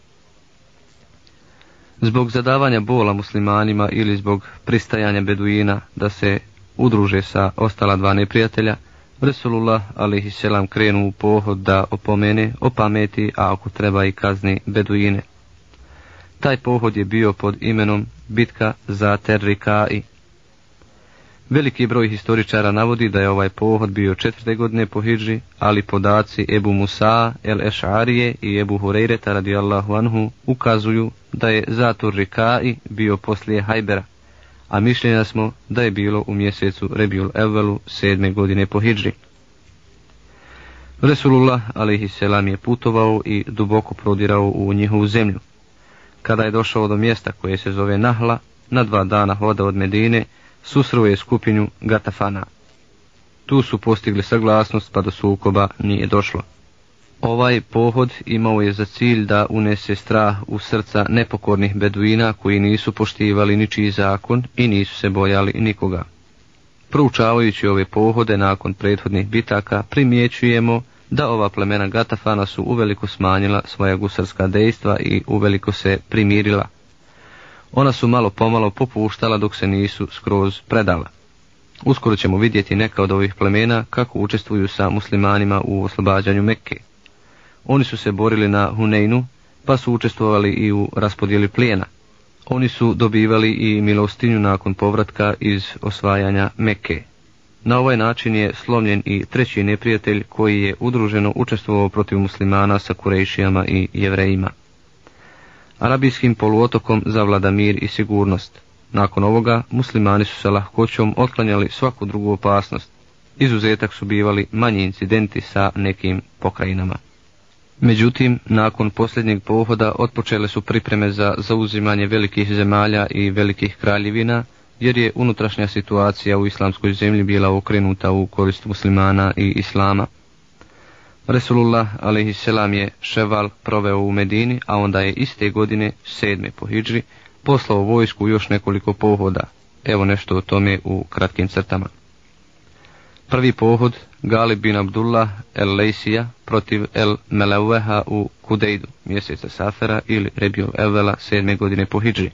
Speaker 1: Zbog zadavanja bola muslimanima ili zbog pristajanja beduina da se udruže sa ostala dva neprijatelja, Resulullah alihi selam krenu u pohod da opomene, opameti, a ako treba i kazni beduine. Taj pohod je bio pod imenom bitka za Terrikai. Veliki broj historičara navodi da je ovaj pohod bio četvrte godine po Hidži, ali podaci Ebu Musa, El Ešarije i Ebu Hurejreta radijallahu anhu ukazuju da je Zatur Rikai bio poslije Hajbera, a mišljenja smo da je bilo u mjesecu Rebiul Evvelu sedme godine po Hidži. Resulullah alaihisselam je putovao i duboko prodirao u njihovu zemlju. Kada je došao do mjesta koje se zove Nahla, na dva dana hoda od Medine, susreo je skupinju Gatafana. Tu su postigli saglasnost pa do sukoba nije došlo. Ovaj pohod imao je za cilj da unese strah u srca nepokornih beduina koji nisu poštivali ničiji zakon i nisu se bojali nikoga. Proučavajući ove pohode nakon prethodnih bitaka primjećujemo da ova plemena Gatafana su uveliko smanjila svoja gusarska dejstva i uveliko se primirila. Ona su malo pomalo popuštala dok se nisu skroz predala. Uskoro ćemo vidjeti neka od ovih plemena kako učestvuju sa muslimanima u oslobađanju Mekke. Oni su se borili na Huneinu, pa su učestvovali i u raspodijeli plijena. Oni su dobivali i milostinju nakon povratka iz osvajanja Mekke. Na ovaj način je slomljen i treći neprijatelj koji je udruženo učestvovao protiv muslimana sa kurejšijama i jevrejima. Arabijskim poluotokom zavlada mir i sigurnost. Nakon ovoga, muslimani su sa lahkoćom otklanjali svaku drugu opasnost. Izuzetak su bivali manji incidenti sa nekim pokrajinama. Međutim, nakon posljednjeg pohoda otpočele su pripreme za zauzimanje velikih zemalja i velikih kraljevina, jer je unutrašnja situacija u islamskoj zemlji bila okrenuta u korist muslimana i islama. Resulullah a.s. je ševal proveo u Medini, a onda je iste godine, sedme po Hidžri, poslao vojsku još nekoliko pohoda. Evo nešto o tome u kratkim crtama. Prvi pohod Galib bin Abdullah el Lejsija protiv el Meleweha u Kudejdu, mjeseca Safera ili Rebio Evela sedme godine po Hidži.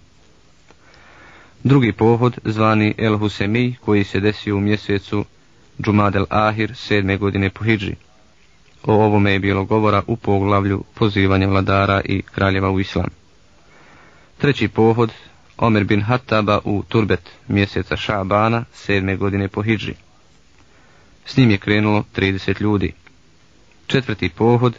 Speaker 1: Drugi pohod zvani el Husemi koji se desio u mjesecu Džumad el Ahir sedme godine po Hidži. O ovome je bilo govora u poglavlju pozivanja vladara i kraljeva u islam. Treći pohod Omer bin Hattaba u Turbet mjeseca Šabana sedme godine po Hidži. S njim je krenulo 30 ljudi. Četvrti pohod,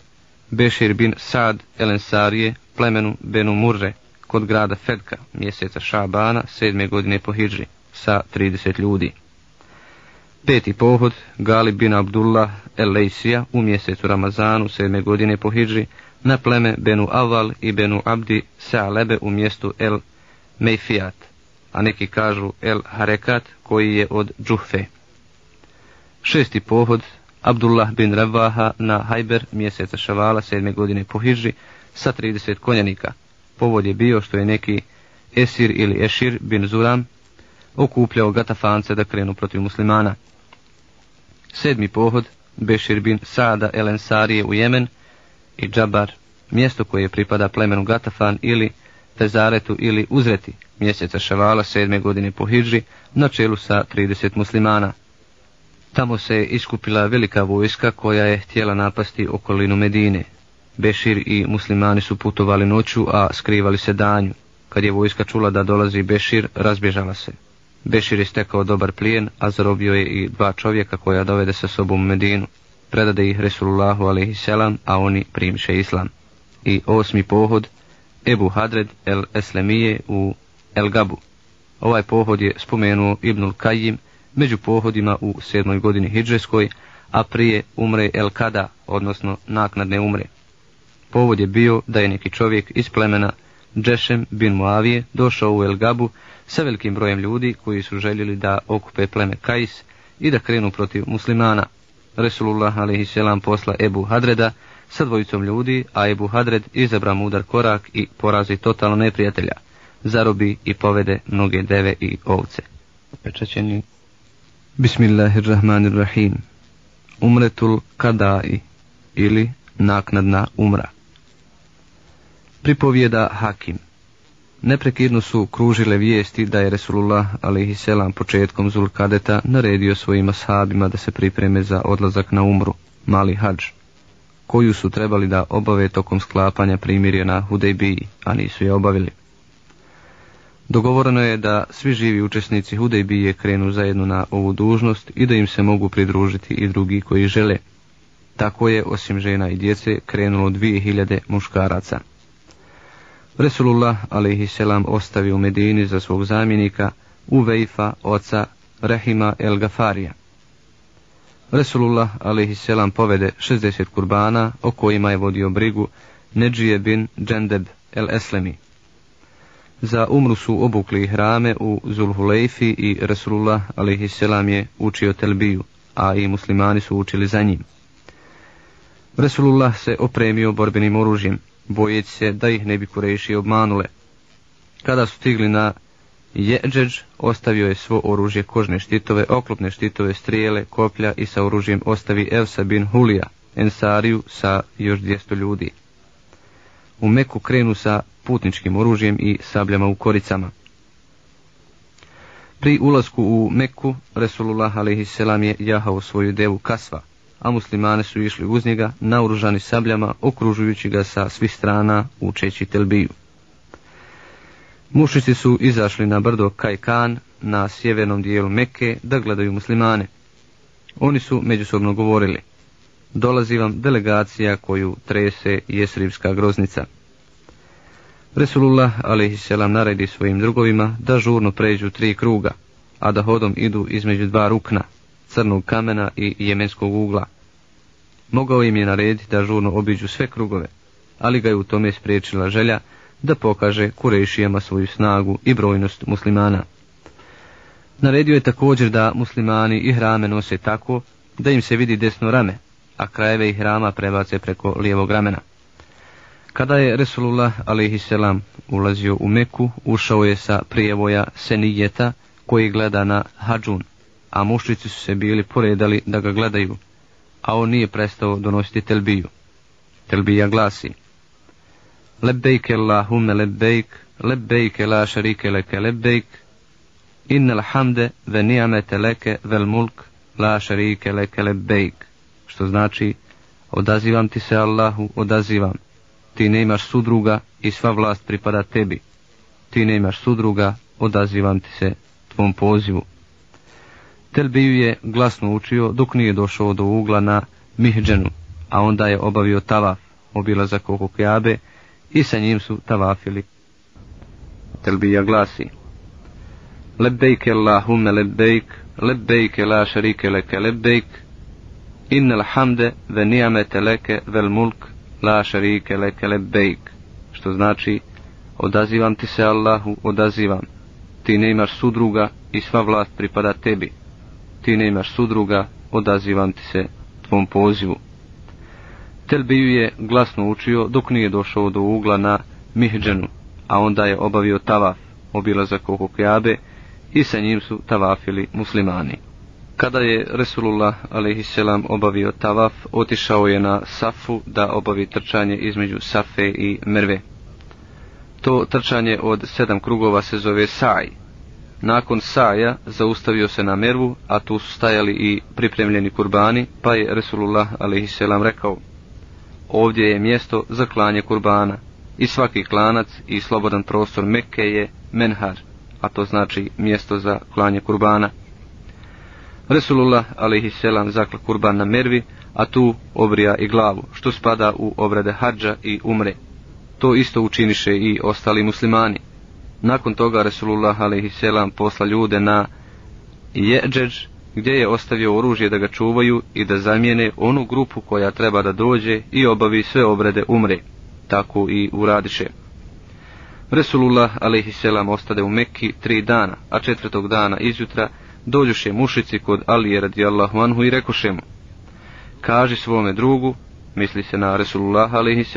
Speaker 1: Bešir bin Sad Elensarije, plemenu Benu Murre, kod grada Fedka, mjeseca Šabana, sedme godine po Hidži, sa 30 ljudi. Peti pohod, Gali bin Abdullah El Lejsija, u mjesecu Ramazanu, sedme godine po Hidži, na pleme Benu Aval i Benu Abdi Sa'lebe u mjestu El Mejfijat, a neki kažu El Harekat, koji je od Džuhfe. Šesti pohod, Abdullah bin Ravaha na Hajber mjeseca Šavala sedme godine po Hidži sa 30 konjanika. Povod je bio što je neki Esir ili Ešir bin Zuram okupljao Gatafance da krenu protiv muslimana. Sedmi pohod, Bešir bin Sada el Ensarije u Jemen i Džabar, mjesto koje pripada plemenu Gatafan ili Tezaretu ili Uzreti, mjeseca Ševala sedme godine po Hidži, na čelu sa 30 muslimana. Tamo se iskupila velika vojska koja je htjela napasti okolinu Medine. Bešir i muslimani su putovali noću, a skrivali se danju. Kad je vojska čula da dolazi Bešir, razbježala se. Bešir je stekao dobar plijen, a zarobio je i dva čovjeka koja dovede sa sobom u Medinu. Predade ih Resulullahu a.s. a oni primiše islam. I osmi pohod, Ebu Hadred el Eslemije u El Gabu. Ovaj pohod je spomenuo Ibnul Kajim među pohodima u sedmoj godini Hidžeskoj, a prije umre El Kada, odnosno naknadne umre. Povod je bio da je neki čovjek iz plemena Džešem bin Muavije došao u El Gabu sa velikim brojem ljudi koji su željeli da okupe pleme Kais i da krenu protiv muslimana. Resulullah a.s. posla Ebu Hadreda sa dvojicom ljudi, a Ebu Hadred izabra mudar korak i porazi totalno neprijatelja, zarobi i povede mnoge deve i ovce. Pečaćeni. Bismillahirrahmanirrahim. Umretul kadai ili naknadna umra. Pripovjeda Hakim. Neprekidno su kružile vijesti da je Resulullah alaihisselam početkom Zulkadeta naredio svojim ashabima da se pripreme za odlazak na umru, mali hađ, koju su trebali da obave tokom sklapanja primirja na Hudejbiji, a nisu je obavili. Dogovoreno je da svi živi učesnici Hudejbije krenu zajedno na ovu dužnost i da im se mogu pridružiti i drugi koji žele. Tako je, osim žena i djece, krenulo dvije hiljade muškaraca. Resulullah a.s. ostavi u Medini za svog zamjenika Uvejfa, oca Rahima el Gafarija. Resulullah a.s. povede 60 kurbana o kojima je vodio brigu Neđije bin Džendeb el Eslemi. Za umru su obukli hrame u Zulhulejfi i Resulullah a.s. je učio telbiju, a i muslimani su učili za njim. Resulullah se opremio borbenim oružjem, bojeći se da ih ne bi Kurejši obmanule. Kada su stigli na Jeđeđ, ostavio je svo oružje kožne štitove, oklopne štitove, strijele, koplja i sa oružjem ostavi Evsa bin Hulija, Ensariju sa još 200 ljudi. U Meku krenu sa putničkim oružjem i sabljama u koricama. Pri ulasku u Meku, Resulullah a.s. je jahao svoju devu Kasva, a muslimane su išli uz njega naoružani sabljama, okružujući ga sa svih strana učeći telbiju. Mušici su izašli na brdo Kajkan na sjevernom dijelu Mekke da gledaju muslimane. Oni su međusobno govorili, dolazi vam delegacija koju trese jesribska groznica. Resulullah a.s. naredi svojim drugovima da žurno pređu tri kruga, a da hodom idu između dva rukna, crnog kamena i jemenskog ugla. Mogao im je narediti da žurno obiđu sve krugove, ali ga je u tome spriječila želja da pokaže kurešijama svoju snagu i brojnost muslimana. Naredio je također da muslimani i hrame nose tako da im se vidi desno rame, a krajeve i hrama prebace preko lijevog ramena. Kada je Resulullah a.s. ulazio u Meku, ušao je sa prijevoja Senijeta koji gleda na Hadžun, a mušrici su se bili poredali da ga gledaju, a on nije prestao donositi telbiju. Telbija glasi Lebbejke Allahumme lebejk, lebbejke la šarike leke lebejk, innel hamde ve nijamete leke vel mulk la šarike leke lebejk, što znači odazivam ti se Allahu, odazivam, ti ne imaš sudruga i sva vlast pripada tebi, ti ne imaš sudruga, odazivam ti se tvom pozivu. Telbiju je glasno učio dok nije došao do ugla na Mihđenu, a onda je obavio tavaf, obilazak oko Kjabe i sa njim su tavafili. Telbija glasi Lebejke Allahumme lebejk, lebejke la šarike leke lebejk, innel hamde ve nijamete leke vel mulk, la šarike leke lebejk, što znači odazivam ti se Allahu, odazivam, ti ne imaš sudruga i sva vlast pripada tebi ti ne imaš sudruga, odazivam ti se tvom pozivu. Telbiju je glasno učio dok nije došao do ugla na Mihđenu, a onda je obavio tavaf, obilazak oko Kjabe i sa njim su tavafili muslimani. Kada je Resulullah a.s. obavio tavaf, otišao je na Safu da obavi trčanje između Safe i Merve. To trčanje od sedam krugova se zove Saj. Nakon Saja zaustavio se na Mervu, a tu su stajali i pripremljeni kurbani, pa je Resulullah a.s. rekao Ovdje je mjesto za klanje kurbana i svaki klanac i slobodan prostor Mekke je Menhar, a to znači mjesto za klanje kurbana. Resulullah a.s. zakla kurban na Mervi, a tu obrija i glavu, što spada u obrade hađa i umre. To isto učiniše i ostali muslimani. Nakon toga Resulullah a.s. posla ljude na Jeđeđ, gdje je ostavio oružje da ga čuvaju i da zamijene onu grupu koja treba da dođe i obavi sve obrede umre. Tako i uradiše. Resulullah a.s. ostade u Mekki tri dana, a četvrtog dana izjutra dođuše mušici kod Alije radijallahu anhu i rekoše mu, kaži svome drugu, misli se na Resulullah a.s.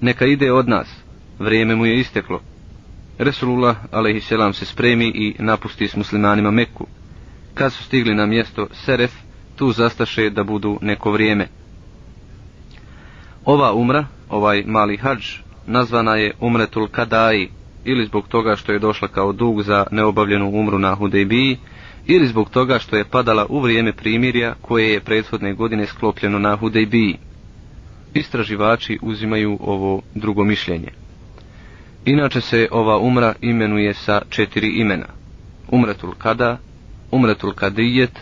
Speaker 1: neka ide od nas, vrijeme mu je isteklo. Resulullah alaihisselam se spremi i napusti s muslimanima Meku. Kad su stigli na mjesto Seref, tu zastaše da budu neko vrijeme. Ova umra, ovaj mali hađ, nazvana je Umretul Kadai, ili zbog toga što je došla kao dug za neobavljenu umru na Hudejbiji, ili zbog toga što je padala u vrijeme primirja koje je prethodne godine sklopljeno na Hudejbiji. Istraživači uzimaju ovo drugo mišljenje. Inače se ova umra imenuje sa četiri imena. Umretul Kada, Umretul Kadijet,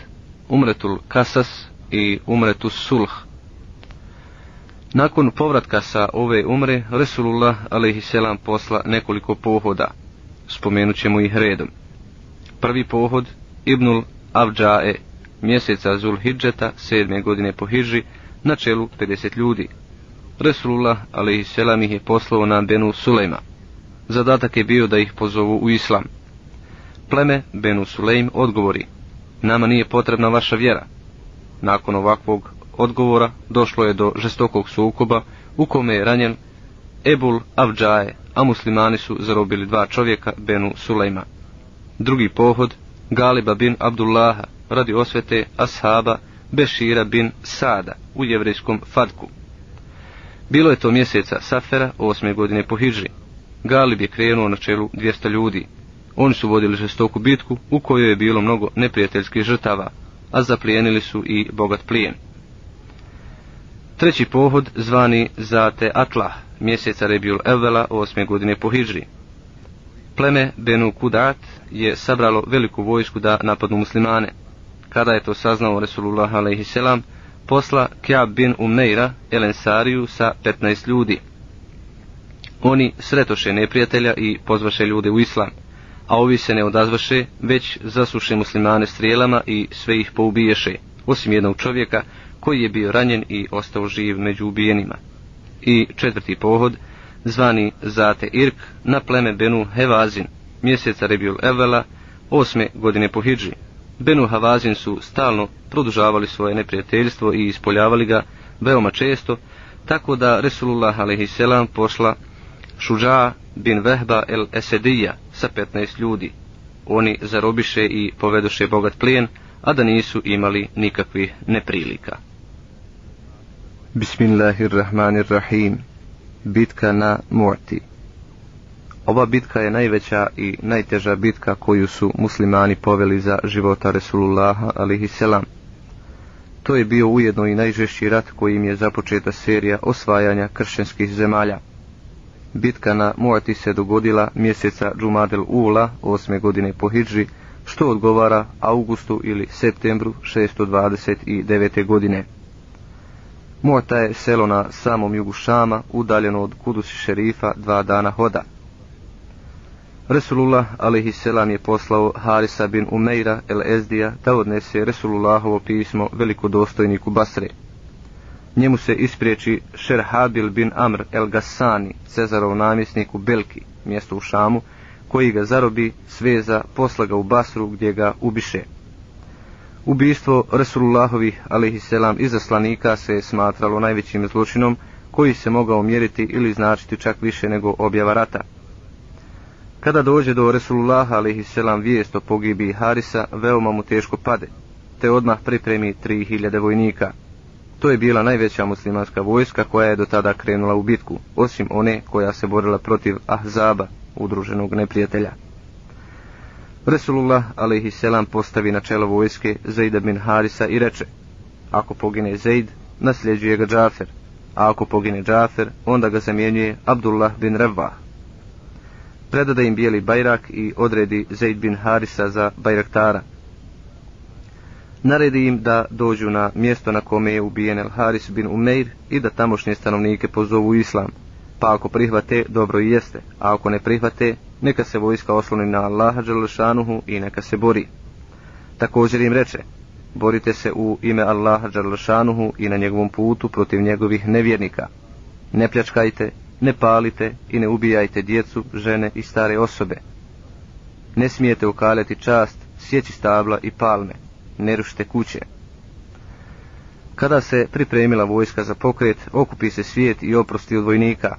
Speaker 1: Umretul Kasas i Umretul Sulh. Nakon povratka sa ove umre, Resulullah a.s. posla nekoliko pohoda. Spomenut ćemo ih redom. Prvi pohod Ibnul Avđae, mjeseca Zulhidžeta, sedme godine po Hidži, na čelu 50 ljudi. Resulullah, ali ih je poslao na Benu Sulejma. Zadatak je bio da ih pozovu u islam. Pleme Benu Sulejm odgovori, nama nije potrebna vaša vjera. Nakon ovakvog odgovora došlo je do žestokog sukoba u kome je ranjen Ebul Avđae, a muslimani su zarobili dva čovjeka Benu Sulejma. Drugi pohod Galiba bin Abdullaha radi osvete ashaba Bešira bin Sada u jevrejskom Fadku. Bilo je to mjeseca Safera, osme godine po Hidži. Galib je krenuo na čelu 200 ljudi. Oni su vodili žestoku bitku u kojoj je bilo mnogo neprijateljskih žrtava, a zaplijenili su i bogat plijen. Treći pohod zvani Zate Atlah, mjeseca Rebjul Evela osme godine po Hidžri. Pleme Benu Kudat je sabralo veliku vojsku da napadnu muslimane. Kada je to saznao Resulullah a.s. posla Kjab bin Umneira Elensariju sa 15 ljudi. Oni sretoše neprijatelja i pozvaše ljude u islam, a ovi se ne odazvaše, već zasuše muslimane strijelama i sve ih poubiješe, osim jednog čovjeka koji je bio ranjen i ostao živ među ubijenima. I četvrti pohod, zvani Zate Irk, na pleme Benu Hevazin, mjeseca Rebjul Evela, osme godine po Hidži. Benu Havazin su stalno produžavali svoje neprijateljstvo i ispoljavali ga veoma često, tako da Resulullah a.s. posla Šuđa bin Vehba el Esedija sa 15 ljudi. Oni zarobiše i povedoše bogat plijen, a da nisu imali nikakvih neprilika. Bismillahirrahmanirrahim. Bitka na Mu'ti. Ova bitka je najveća i najteža bitka koju su muslimani poveli za života Resulullaha alihi selam. To je bio ujedno i najžešći rat kojim je započeta serija osvajanja kršćanskih zemalja. Bitka na Muati se dogodila mjeseca Džumadel Ula, osme godine po Hidži, što odgovara augustu ili septembru 629. godine. Muata je selo na samom jugu Šama, udaljeno od Kudusi šerifa dva dana hoda. Resulullah a.s. je poslao Harisa bin Umeira el Ezdija da odnese Resulullahovo pismo velikodostojniku Basre. Njemu se ispriječi Šerhabil bin Amr el Gassani, Cezarov namjesnik u Belki, mjesto u Šamu, koji ga zarobi, sveza, posla ga u Basru gdje ga ubiše. Ubijstvo Resulullahovi a.s. izaslanika se je smatralo najvećim zločinom koji se mogao mjeriti ili značiti čak više nego objava rata. Kada dođe do Resulullah a.s. vijest o pogibi Harisa, veoma mu teško pade, te odmah pripremi 3000 vojnika. To je bila najveća muslimanska vojska koja je do tada krenula u bitku, osim one koja se borila protiv Ahzaba, udruženog neprijatelja. Resulullah a.s. postavi na čelo vojske Zaida bin Harisa i reče, ako pogine Zaid, nasljeđuje ga Džafer, a ako pogine Džafer, onda ga zamjenjuje Abdullah bin Revah. Predada im bijeli bajrak i odredi Zaid bin Harisa za bajraktara. Naredi im da dođu na mjesto na kome je ubijen El Haris bin Umeir i da tamošnje stanovnike pozovu islam, pa ako prihvate, dobro i jeste, a ako ne prihvate, neka se vojska osloni na Allaha Đalešanuhu i neka se bori. Također im reče, borite se u ime Allaha Đalešanuhu i na njegovom putu protiv njegovih nevjernika. Ne pljačkajte, ne palite i ne ubijajte djecu, žene i stare osobe. Ne smijete ukaljati čast, sjeći stabla i palme, ne rušite kuće. Kada se pripremila vojska za pokret, okupi se svijet i oprosti od vojnika,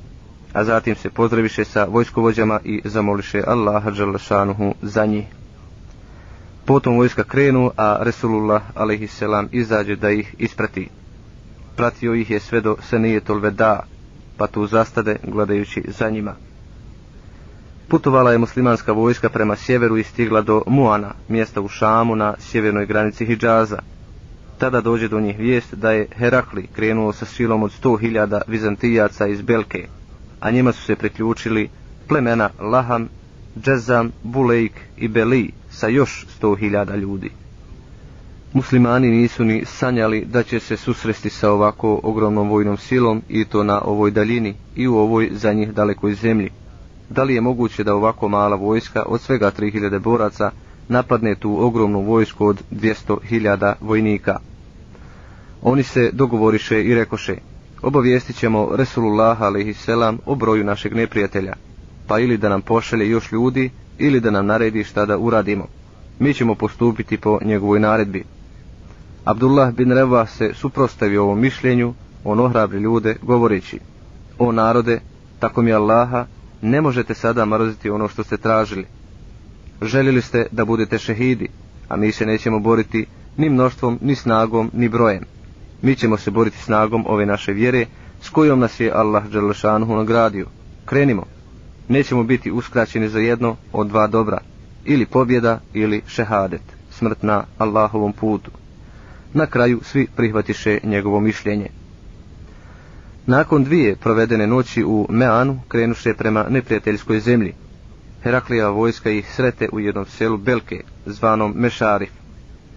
Speaker 1: a zatim se pozdraviše sa vojskovođama i zamoliše Allaha Đalešanuhu za njih. Potom vojska krenu, a Resulullah a.s. izađe da ih isprati. Pratio ih je sve do Senijetol Veda, pa tu zastade gledajući za njima. Putovala je muslimanska vojska prema sjeveru i stigla do Muana, mjesta u Šamu na sjevernoj granici Hidžaza. Tada dođe do njih vijest da je Herakli krenuo sa silom od 100.000 vizantijaca iz Belke, a njima su se priključili plemena Laham, Džezam, Bulejk i Beli sa još 100.000 ljudi. Muslimani nisu ni sanjali da će se susresti sa ovako ogromnom vojnom silom i to na ovoj daljini i u ovoj za njih dalekoj zemlji. Da li je moguće da ovako mala vojska od svega 3000 boraca napadne tu ogromnu vojsku od 200.000 vojnika? Oni se dogovoriše i rekoše, obavijestit ćemo Resulullah a.s. o broju našeg neprijatelja, pa ili da nam pošalje još ljudi, ili da nam naredi šta da uradimo. Mi ćemo postupiti po njegovoj naredbi. Abdullah bin Reva se suprostavio ovom mišljenju, on ohrabri ljude, govoreći, o narode, tako mi Allaha, ne možete sada mrziti ono što ste tražili. Želili ste da budete šehidi, a mi se nećemo boriti ni mnoštvom, ni snagom, ni brojem. Mi ćemo se boriti snagom ove naše vjere, s kojom nas je Allah Đerlešanuhu nagradio. Krenimo. Nećemo biti uskraćeni za jedno od dva dobra, ili pobjeda, ili šehadet, smrt na Allahovom putu. Na kraju svi prihvatiše njegovo mišljenje. Nakon dvije provedene noći u Meanu krenuše prema neprijateljskoj zemlji. Heraklija vojska ih srete u jednom selu Belke, zvanom Mešarif.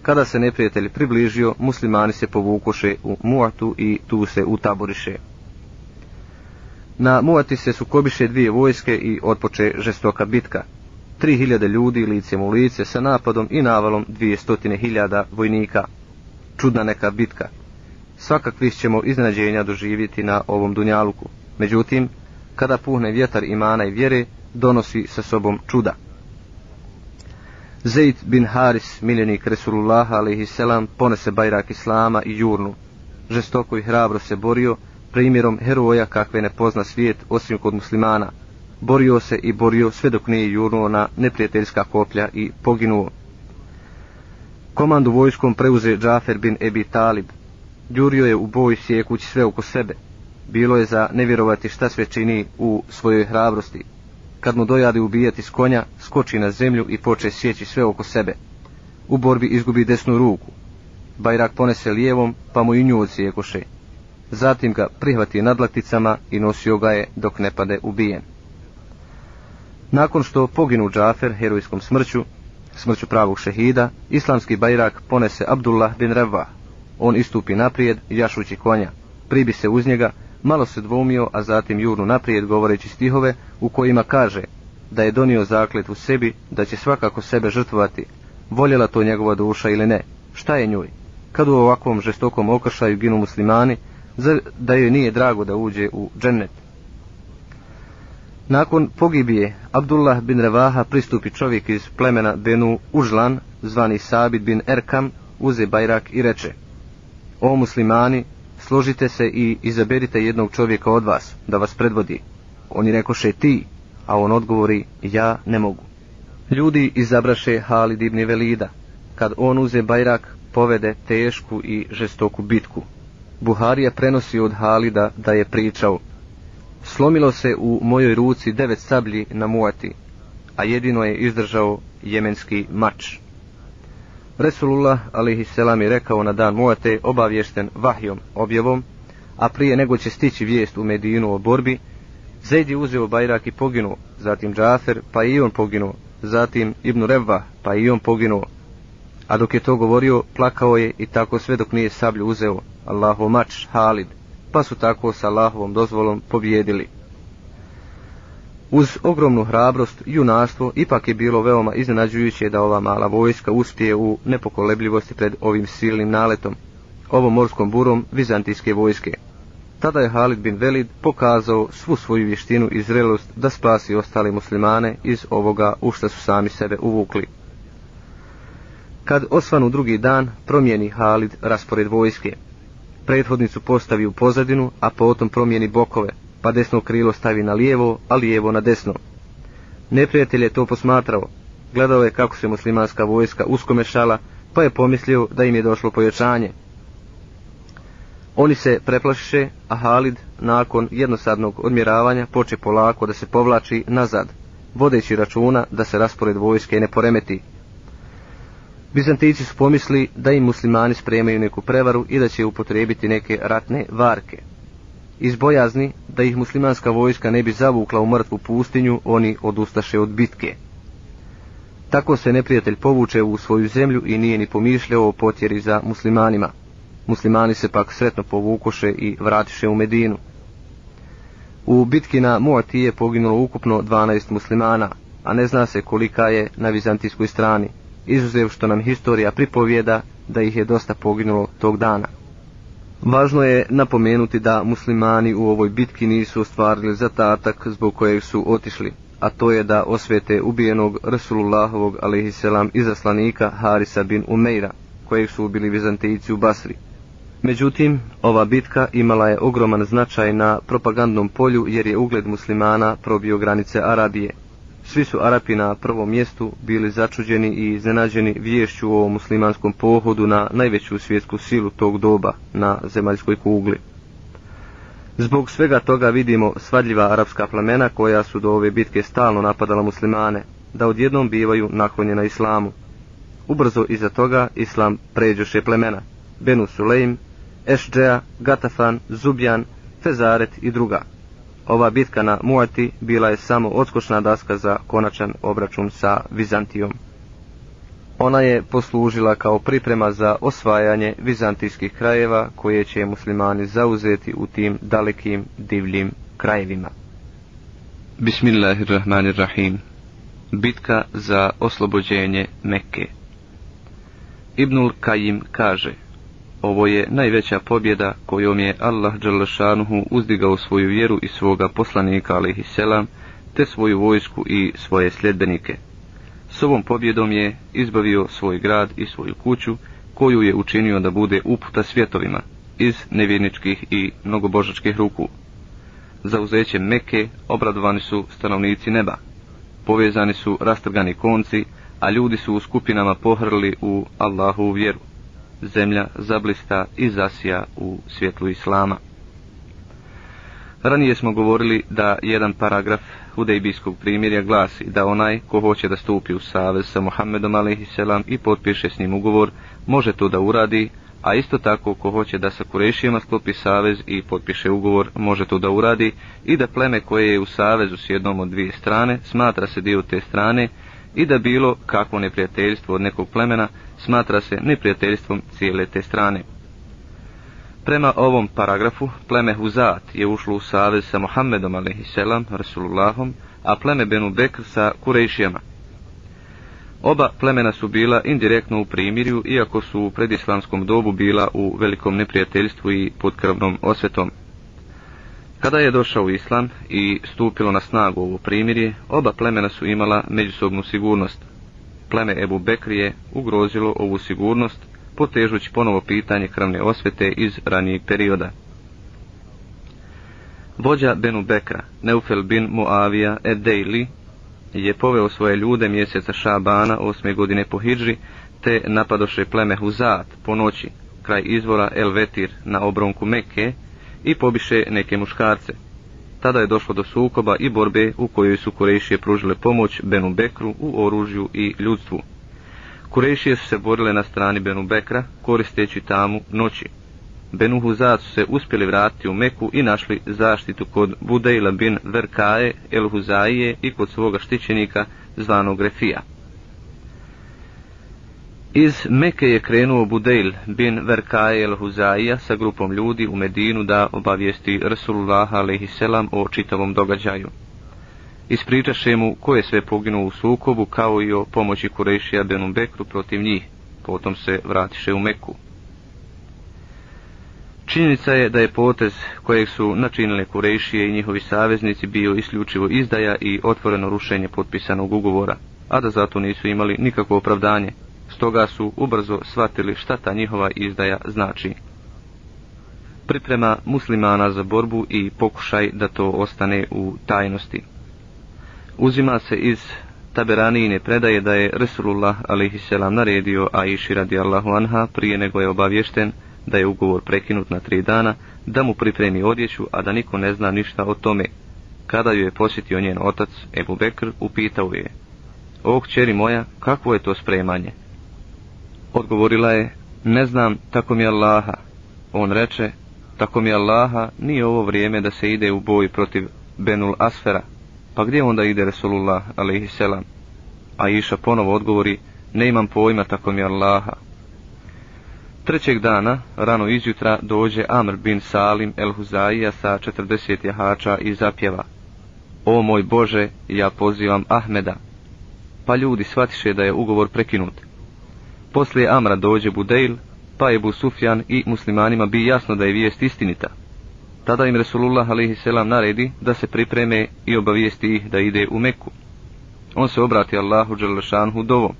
Speaker 1: Kada se neprijatelj približio, muslimani se povukoše u Muatu i tu se utaboriše. Na Muati se sukobiše dvije vojske i otpoče žestoka bitka. Tri hiljade ljudi licem u lice sa napadom i navalom dvije stotine hiljada vojnika. Čudna neka bitka. Svakakvih ćemo iznadženja doživjeti na ovom dunjaluku. Međutim, kada puhne vjetar imana i vjere, donosi sa sobom čuda. Zaid bin Haris, miljenik Resulullah a.s. ponese bajrak Islama i jurnu. Žestoko i hrabro se borio, primjerom heroja kakve ne pozna svijet osim kod muslimana. Borio se i borio sve dok nije jurnuo na neprijateljska koplja i poginuo. Komandu vojskom preuze Džafer bin Ebi Talib. Đurio je u boj sjekući sve oko sebe. Bilo je za nevjerovati šta sve čini u svojoj hrabrosti. Kad mu dojadi ubijati s konja, skoči na zemlju i poče sjeći sve oko sebe. U borbi izgubi desnu ruku. Bajrak ponese lijevom, pa mu i nju odsjekoše. Zatim ga prihvati nadlakticama i nosio ga je dok ne pade ubijen. Nakon što poginu Džafer herojskom smrću, smrću pravog šehida, islamski bajrak ponese Abdullah bin Revah. On istupi naprijed, jašući konja, pribi se uz njega, malo se dvoumio, a zatim jurnu naprijed govoreći stihove u kojima kaže da je donio zaklet u sebi, da će svakako sebe žrtvovati, voljela to njegova duša ili ne, šta je njoj? Kad u ovakvom žestokom okršaju ginu muslimani, zar da joj nije drago da uđe u džennet? Nakon pogibije, Abdullah bin Revaha pristupi čovjek iz plemena Benu Užlan, zvani Sabit bin Erkam, uze bajrak i reče O muslimani, složite se i izaberite jednog čovjeka od vas, da vas predvodi. Oni rekoše ti, a on odgovori, ja ne mogu. Ljudi izabraše Halid ibn Velida. Kad on uze bajrak, povede tešku i žestoku bitku. Buharija prenosi od Halida da je pričao. Slomilo se u mojoj ruci devet sablji na muati, a jedino je izdržao jemenski mač. Resulullah alaihisselam je rekao na dan muate obavješten vahjom objavom, a prije nego će stići vijest u Medinu o borbi, Zaid je uzeo bajrak i poginuo, zatim Džafer, pa i on poginuo, zatim Ibn Revva, pa i on poginuo. A dok je to govorio, plakao je i tako sve dok nije sablju uzeo, Allahov mač, Halid, pa su tako sa Allahovom dozvolom pobjedili. Uz ogromnu hrabrost i junaštvo, ipak je bilo veoma iznenađujuće da ova mala vojska uspije u nepokolebljivosti pred ovim silnim naletom, ovom morskom burom vizantijske vojske. Tada je Halid bin Velid pokazao svu svoju vještinu i zrelost da spasi ostale muslimane iz ovoga u što su sami sebe uvukli. Kad osvanu drugi dan, promijeni Halid raspored vojske. Prethodnicu postavi u pozadinu, a potom promijeni bokove, pa desno krilo stavi na lijevo, a lijevo na desno. Neprijatelj je to posmatrao. Gledao je kako se muslimanska vojska uskomešala, pa je pomislio da im je došlo pojačanje. Oni se preplašiše, a Halid, nakon jednosadnog odmjeravanja, poče polako da se povlači nazad, vodeći računa da se raspored vojske ne poremeti. Bizantici su pomisli da im muslimani spremaju neku prevaru i da će upotrebiti neke ratne varke. Iz bojazni da ih muslimanska vojska ne bi zavukla u mrtvu pustinju, oni odustaše od bitke. Tako se neprijatelj povuče u svoju zemlju i nije ni pomišljao o potjeri za muslimanima muslimani se pak sretno povukoše i vratiše u Medinu. U bitki na Muati je poginulo ukupno 12 muslimana, a ne zna se kolika je na vizantijskoj strani, izuzev što nam historija pripovjeda da ih je dosta poginulo tog dana. Važno je napomenuti da muslimani u ovoj bitki nisu ostvarili zatatak zbog kojeg su otišli, a to je da osvete ubijenog Rasulullahovog alaihisselam izaslanika Harisa bin Umeira, kojeg su ubili vizantijci u Basri. Međutim, ova bitka imala je ogroman značaj na propagandnom polju jer je ugled muslimana probio granice Arabije. Svi su Arapi na prvom mjestu bili začuđeni i iznenađeni vješću o muslimanskom pohodu na najveću svjetsku silu tog doba na zemaljskoj kugli. Zbog svega toga vidimo svadljiva arapska plemena koja su do ove bitke stalno napadala muslimane, da odjednom bivaju naklonjena islamu. Ubrzo iza toga islam pređoše plemena, Benu Sulejm, Ešđeja, Gatafan, Zubjan, Fezaret i druga. Ova bitka na Muati bila je samo odskočna daska za konačan obračun sa Vizantijom. Ona je poslužila kao priprema za osvajanje vizantijskih krajeva koje će muslimani zauzeti u tim dalekim divljim krajevima.
Speaker 2: Bismillahirrahmanirrahim. Bitka za oslobođenje Mekke. Ibnul Kajim kaže – Ovo je najveća pobjeda kojom je Allah Đalešanuhu uzdigao svoju vjeru i svoga poslanika alaihisselam, te svoju vojsku i svoje sljedbenike. S ovom pobjedom je izbavio svoj grad i svoju kuću, koju je učinio da bude uputa svjetovima, iz nevjerničkih i mnogobožačkih ruku. Za uzećem Meke obradovani su stanovnici neba. Povezani su rastrgani konci, a ljudi su u skupinama pohrli u Allahu vjeru zemlja zablista i zasija u svjetlu Islama. Ranije smo govorili da jedan paragraf hudejbijskog primjerja glasi da onaj ko hoće da stupi u savez sa Muhammedom a.s. i potpiše s njim ugovor, može to da uradi, a isto tako ko hoće da sa Kurešijama sklopi savez i potpiše ugovor, može to da uradi i da pleme koje je u savezu s jednom od dvije strane smatra se dio te strane i da bilo kakvo neprijateljstvo od nekog plemena smatra se neprijateljstvom cijele te strane. Prema ovom paragrafu, pleme Huzat je ušlo u savez sa Mohamedom a.s. Rasulullahom, a pleme Benu Bekr sa Kurejšijama. Oba plemena su bila indirektno u primirju, iako su u predislamskom dobu bila u velikom neprijateljstvu i pod krvnom osvetom. Kada je došao islam i stupilo na snagu ovo primirje, oba plemena su imala međusobnu sigurnost, pleme Ebu Bekrije ugrozilo ovu sigurnost, potežući ponovo pitanje krvne osvete iz ranijeg perioda.
Speaker 1: Vođa Benu Bekra, Neufel bin Muavija Edejli, je poveo svoje ljude mjeseca Šabana osme godine po Hidži, te napadoše pleme Huzat po noći, kraj izvora El Vetir na obronku Mekke i pobiše neke muškarce. Tada je došlo do sukoba i borbe u kojoj su Kurejšije pružile pomoć Benu Bekru u oružju i ljudstvu. Kurejšije su se borile na strani Benu Bekra, koristeći tamu noći. Benu Huzat su se uspjeli vratiti u Meku i našli zaštitu kod Budejla bin Verkae el Huzaije i kod svoga štićenika zvanog Refija. Iz Meke je krenuo Budejl bin Verkaje el Huzaija sa grupom ljudi u Medinu da obavijesti Rasulullah a.s. o čitavom događaju. Ispričaše mu ko je sve poginuo u sukobu kao i o pomoći Kurešija Benu Bekru protiv njih, potom se vratiše u Meku. Činjenica je da je potez kojeg su načinile Kurešije i njihovi saveznici bio isključivo izdaja i otvoreno rušenje potpisanog ugovora, a da zato nisu imali nikakvo opravdanje, stoga su ubrzo shvatili šta ta njihova izdaja znači. Priprema muslimana za borbu i pokušaj da to ostane u tajnosti. Uzima se iz taberanine predaje da je Resulullah a.s. naredio Aiši radijallahu anha prije nego je obavješten da je ugovor prekinut na tri dana, da mu pripremi odjeću, a da niko ne zna ništa o tome. Kada ju je posjetio njen otac, Ebu Bekr, upitao je, O, kćeri moja, kakvo je to spremanje? Odgovorila je, ne znam, tako mi Allaha. On reče, tako mi Allaha, nije ovo vrijeme da se ide u boj protiv Benul Asfera. Pa gdje onda ide Resulullah, alaihisselam? A Iša ponovo odgovori, ne imam pojma, tako mi Allaha. Trećeg dana, rano izjutra, dođe Amr bin Salim el Huzaija sa 40 jahača i zapjeva. O moj Bože, ja pozivam Ahmeda. Pa ljudi shvatiše da je ugovor prekinut. Poslije Amra dođe Budejl, pa je Sufjan i muslimanima bi jasno da je vijest istinita. Tada im Resulullah a.s. naredi da se pripreme i obavijesti ih da ide u Meku. On se obrati Allahu Đalešanhu dovom.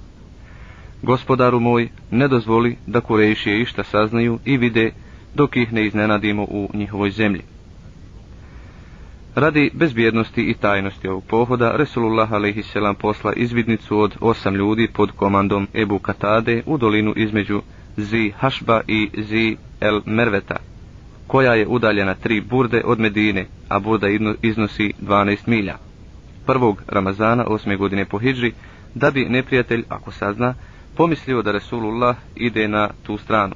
Speaker 1: Gospodaru moj, ne dozvoli da Kurejšije išta saznaju i vide dok ih ne iznenadimo u njihovoj zemlji. Radi bezbjednosti i tajnosti ovog pohoda, Resulullah a.s. posla izvidnicu od osam ljudi pod komandom Ebu Katade u dolinu između Zi Hašba i Zi El Merveta, koja je udaljena tri burde od Medine, a burda iznosi 12 milja. Prvog Ramazana, osme godine po Hidži, da bi neprijatelj, ako sazna, pomislio da Resulullah ide na tu stranu.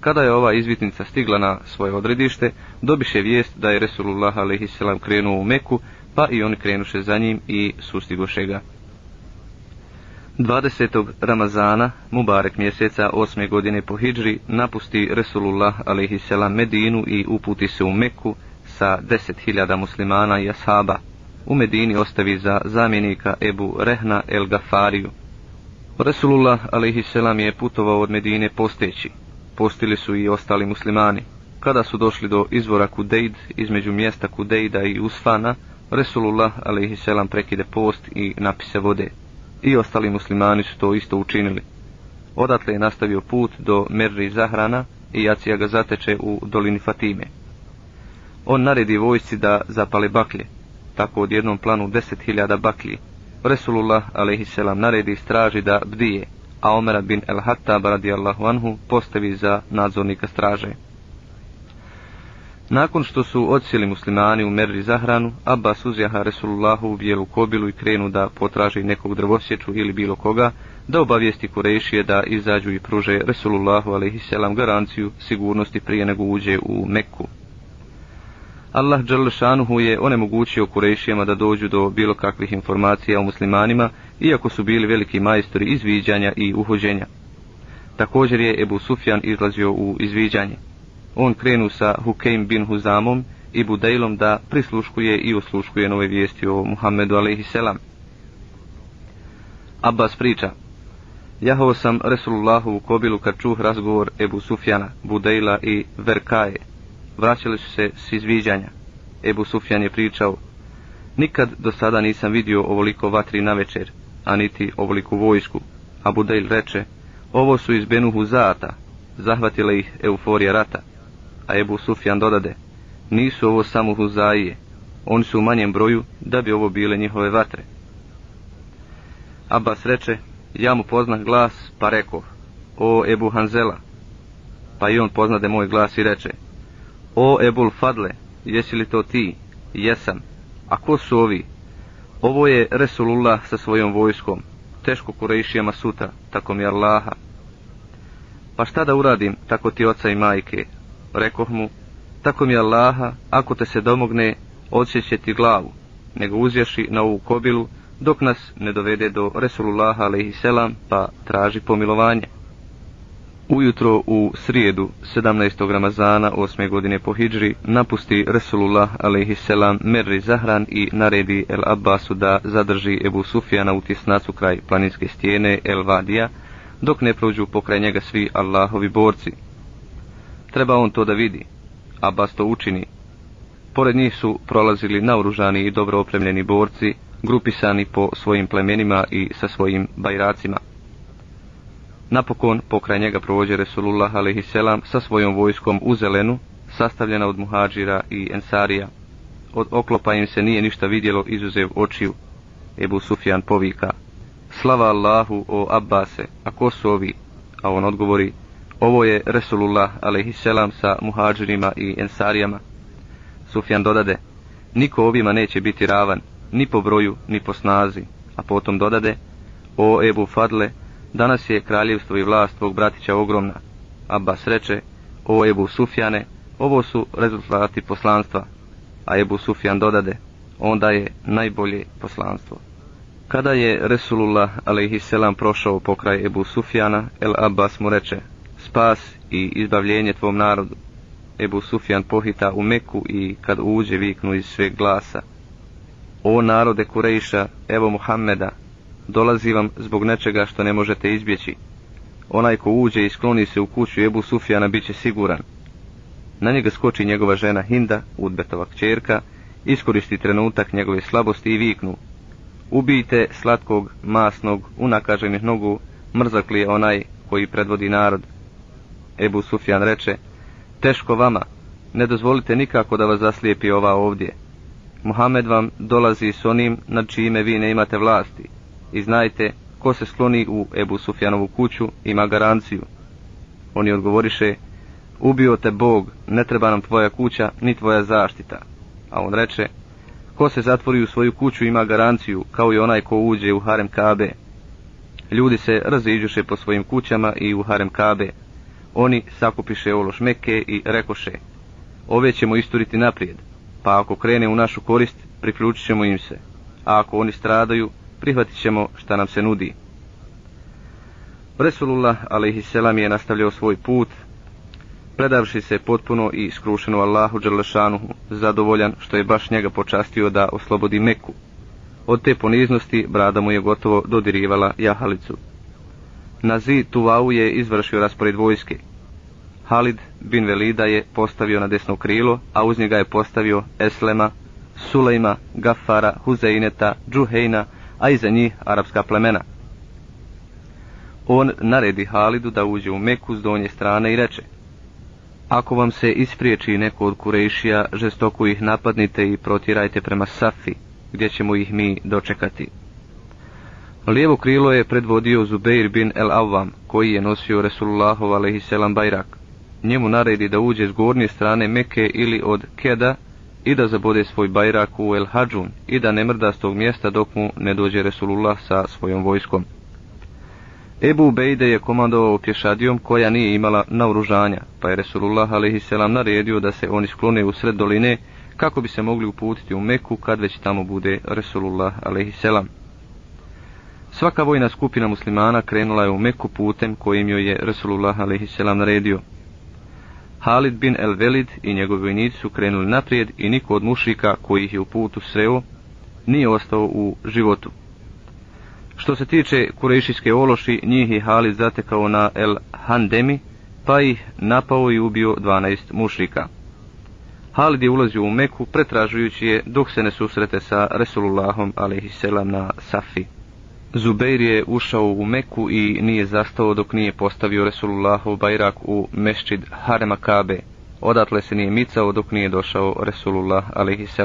Speaker 1: Kada je ova izvitnica stigla na svoje odredište, dobiše vijest da je Resulullah a.s. krenuo u Meku, pa i oni krenuše za njim i sustigoše ga. 20. Ramazana, Mubarek mjeseca, 8. godine po Hidžri, napusti Resulullah a.s. Medinu i uputi se u Meku sa 10.000 muslimana i ashaba. U Medini ostavi za zamjenika Ebu Rehna el Gafariju. Resulullah a.s. je putovao od Medine posteći. Postili su i ostali muslimani. Kada su došli do izvora Kudejd, između mjesta Kudejda i Usfana, Resulullah a.s. prekide post i napise vode. I ostali muslimani su to isto učinili. Odatle je nastavio put do Merri Zahrana i Jacija ga zateče u dolini Fatime. On naredi vojsci da zapale baklje, tako od jednom planu deset hiljada baklji, Resulullah a.s. naredi straži da bdije, a Omera bin el-Hattab radijallahu anhu postavi za nadzornika straže. Nakon što su odsjeli muslimani u Merri zahranu, Abbas uzjaha Resulullahu u bijelu kobilu i krenu da potraži nekog drvosječu ili bilo koga, da obavijesti Kurešije da izađu i pruže Resulullahu alaihisselam garanciju sigurnosti prije nego uđe u Mekku. Allah Đalešanuhu je onemogućio Kurešijama da dođu do bilo kakvih informacija o muslimanima, iako su bili veliki majstori izviđanja i uhođenja. Također je Ebu Sufjan izlazio u izviđanje. On krenu sa Hukeim bin Huzamom i Budejlom da prisluškuje i usluškuje nove vijesti o Muhammedu a.s. Abbas priča, Jahao sam Resulullahu u kobilu kad čuh razgovor Ebu Sufjana, Budejla i Verkaje, vraćali su se s izviđanja. Ebu Sufjan je pričao, nikad do sada nisam vidio ovoliko vatri na večer, a niti ovoliku vojsku. A Budejl reče, ovo su iz Benuhu Zata, zahvatila ih euforija rata. A Ebu Sufjan dodade, Nisu ovo samo huzaije, oni su u manjem broju da bi ovo bile njihove vatre. Abbas reče, ja mu poznah glas, pa rekao, o Ebu Hanzela. Pa i on poznade moj glas i reče, o Ebul Fadle, jesi li to ti? Jesam. A ko su ovi? Ovo je Resulullah sa svojom vojskom, teško kurejšijama sutra, tako mi Allaha. Pa šta da uradim, tako ti oca i majke? Rekoh mu, tako mi Allaha, ako te se domogne, odsjeće ti glavu, nego uzješi na ovu kobilu, dok nas ne dovede do Resulullaha alaihisselam, pa traži pomilovanje. Ujutro u srijedu 17. Ramazana 8. godine po Hidžri napusti Resulullah a.s. Merri Zahran i naredi El Abbasu da zadrži Ebu Sufjana u tisnacu kraj planinske stijene El Vadija, dok ne prođu pokraj njega svi Allahovi borci. Treba on to da vidi. Abbas to učini. Pored njih su prolazili naoružani i dobro opremljeni borci, grupisani po svojim plemenima i sa svojim bajracima. Napokon pokraj njega provođe Resulullah a.s. sa svojom vojskom u zelenu, sastavljena od muhađira i ensarija. Od oklopa im se nije ništa vidjelo izuzev očiju. Ebu Sufjan povika, slava Allahu o Abbase, a ko su ovi? A on odgovori, ovo je Resulullah a.s. sa muhađirima i ensarijama. Sufjan dodade, niko ovima neće biti ravan, ni po broju, ni po snazi, a potom dodade, o Ebu Fadle, danas je kraljevstvo i vlast tvog bratića ogromna. Abbas reče, o Ebu Sufjane, ovo su rezultati poslanstva, a Ebu Sufjan dodade, onda je najbolje poslanstvo. Kada je Resulullah alaihisselam prošao pokraj Ebu Sufjana, El Abbas mu reče, spas i izbavljenje tvom narodu. Ebu Sufjan pohita u Meku i kad uđe viknu iz sveg glasa. O narode Kurejša, evo Muhammeda, dolazi vam zbog nečega što ne možete izbjeći. Onaj ko uđe i skloni se u kuću Ebu Sufjana bit će siguran. Na njega skoči njegova žena Hinda, Udbetova kćerka, iskoristi trenutak njegove slabosti i viknu. Ubijte slatkog, masnog, unakaženih nogu, mrzakli je onaj koji predvodi narod. Ebu Sufjan reče, teško vama, ne dozvolite nikako da vas zaslijepi ova ovdje. Muhammed vam dolazi s onim nad čime vi ne imate vlasti i znajte ko se skloni u Ebu Sufjanovu kuću ima garanciju. Oni odgovoriše, ubio te Bog, ne treba nam tvoja kuća ni tvoja zaštita. A on reče, ko se zatvori u svoju kuću ima garanciju, kao i onaj ko uđe u harem Kabe. Ljudi se raziđuše po svojim kućama i u harem Kabe. Oni sakupiše ološ Mekke i rekoše, ove ćemo isturiti naprijed, pa ako krene u našu korist, priključit ćemo im se, a ako oni stradaju, prihvatit ćemo šta nam se nudi. Resulullah alaihisselam je nastavljao svoj put, predavši se potpuno i skrušeno Allahu Đerlešanuhu, zadovoljan što je baš njega počastio da oslobodi Meku. Od te poniznosti brada mu je gotovo dodirivala jahalicu. Na zi Tuvau je izvršio raspored vojske. Halid bin Velida je postavio na desno krilo, a uz njega je postavio Eslema, Sulejma, Gafara, Huzeineta, Džuhejna, a iza njih arapska plemena. On naredi Halidu da uđe u Meku s donje strane i reče, Ako vam se ispriječi neko od Kurešija, žestoko ih napadnite i protirajte prema Safi, gdje ćemo ih mi dočekati. Lijevo krilo je predvodio Zubeir bin El Avvam, koji je nosio Resulullahov alaihisselam bajrak. Njemu naredi da uđe s gornje strane Meke ili od Keda, i da zabode svoj bajrak u El Hadžun i da ne mrda s tog mjesta dok mu ne dođe Resulullah sa svojom vojskom. Ebu Bejde je komandovao pješadijom koja nije imala naoružanja, pa je Resulullah a.s. naredio da se oni sklone u sred doline kako bi se mogli uputiti u Meku kad već tamo bude Resulullah a.s. Svaka vojna skupina muslimana krenula je u Meku putem kojim joj je Resulullah a.s. naredio. Halid bin El Velid i njegovi vojnici su krenuli naprijed i niko od mušika koji ih je u putu sreo nije ostao u životu. Što se tiče kurešijske ološi, njih je Halid zatekao na El Handemi, pa ih napao i ubio 12 mušrika. Halid je ulazio u Meku pretražujući je dok se ne susrete sa Resulullahom a.s. na Safi. Zubeir je ušao u Meku i nije zastao dok nije postavio Resulullahov bajrak u mešćid Harema Kabe, Odatle se nije micao dok nije došao Resulullah a.s.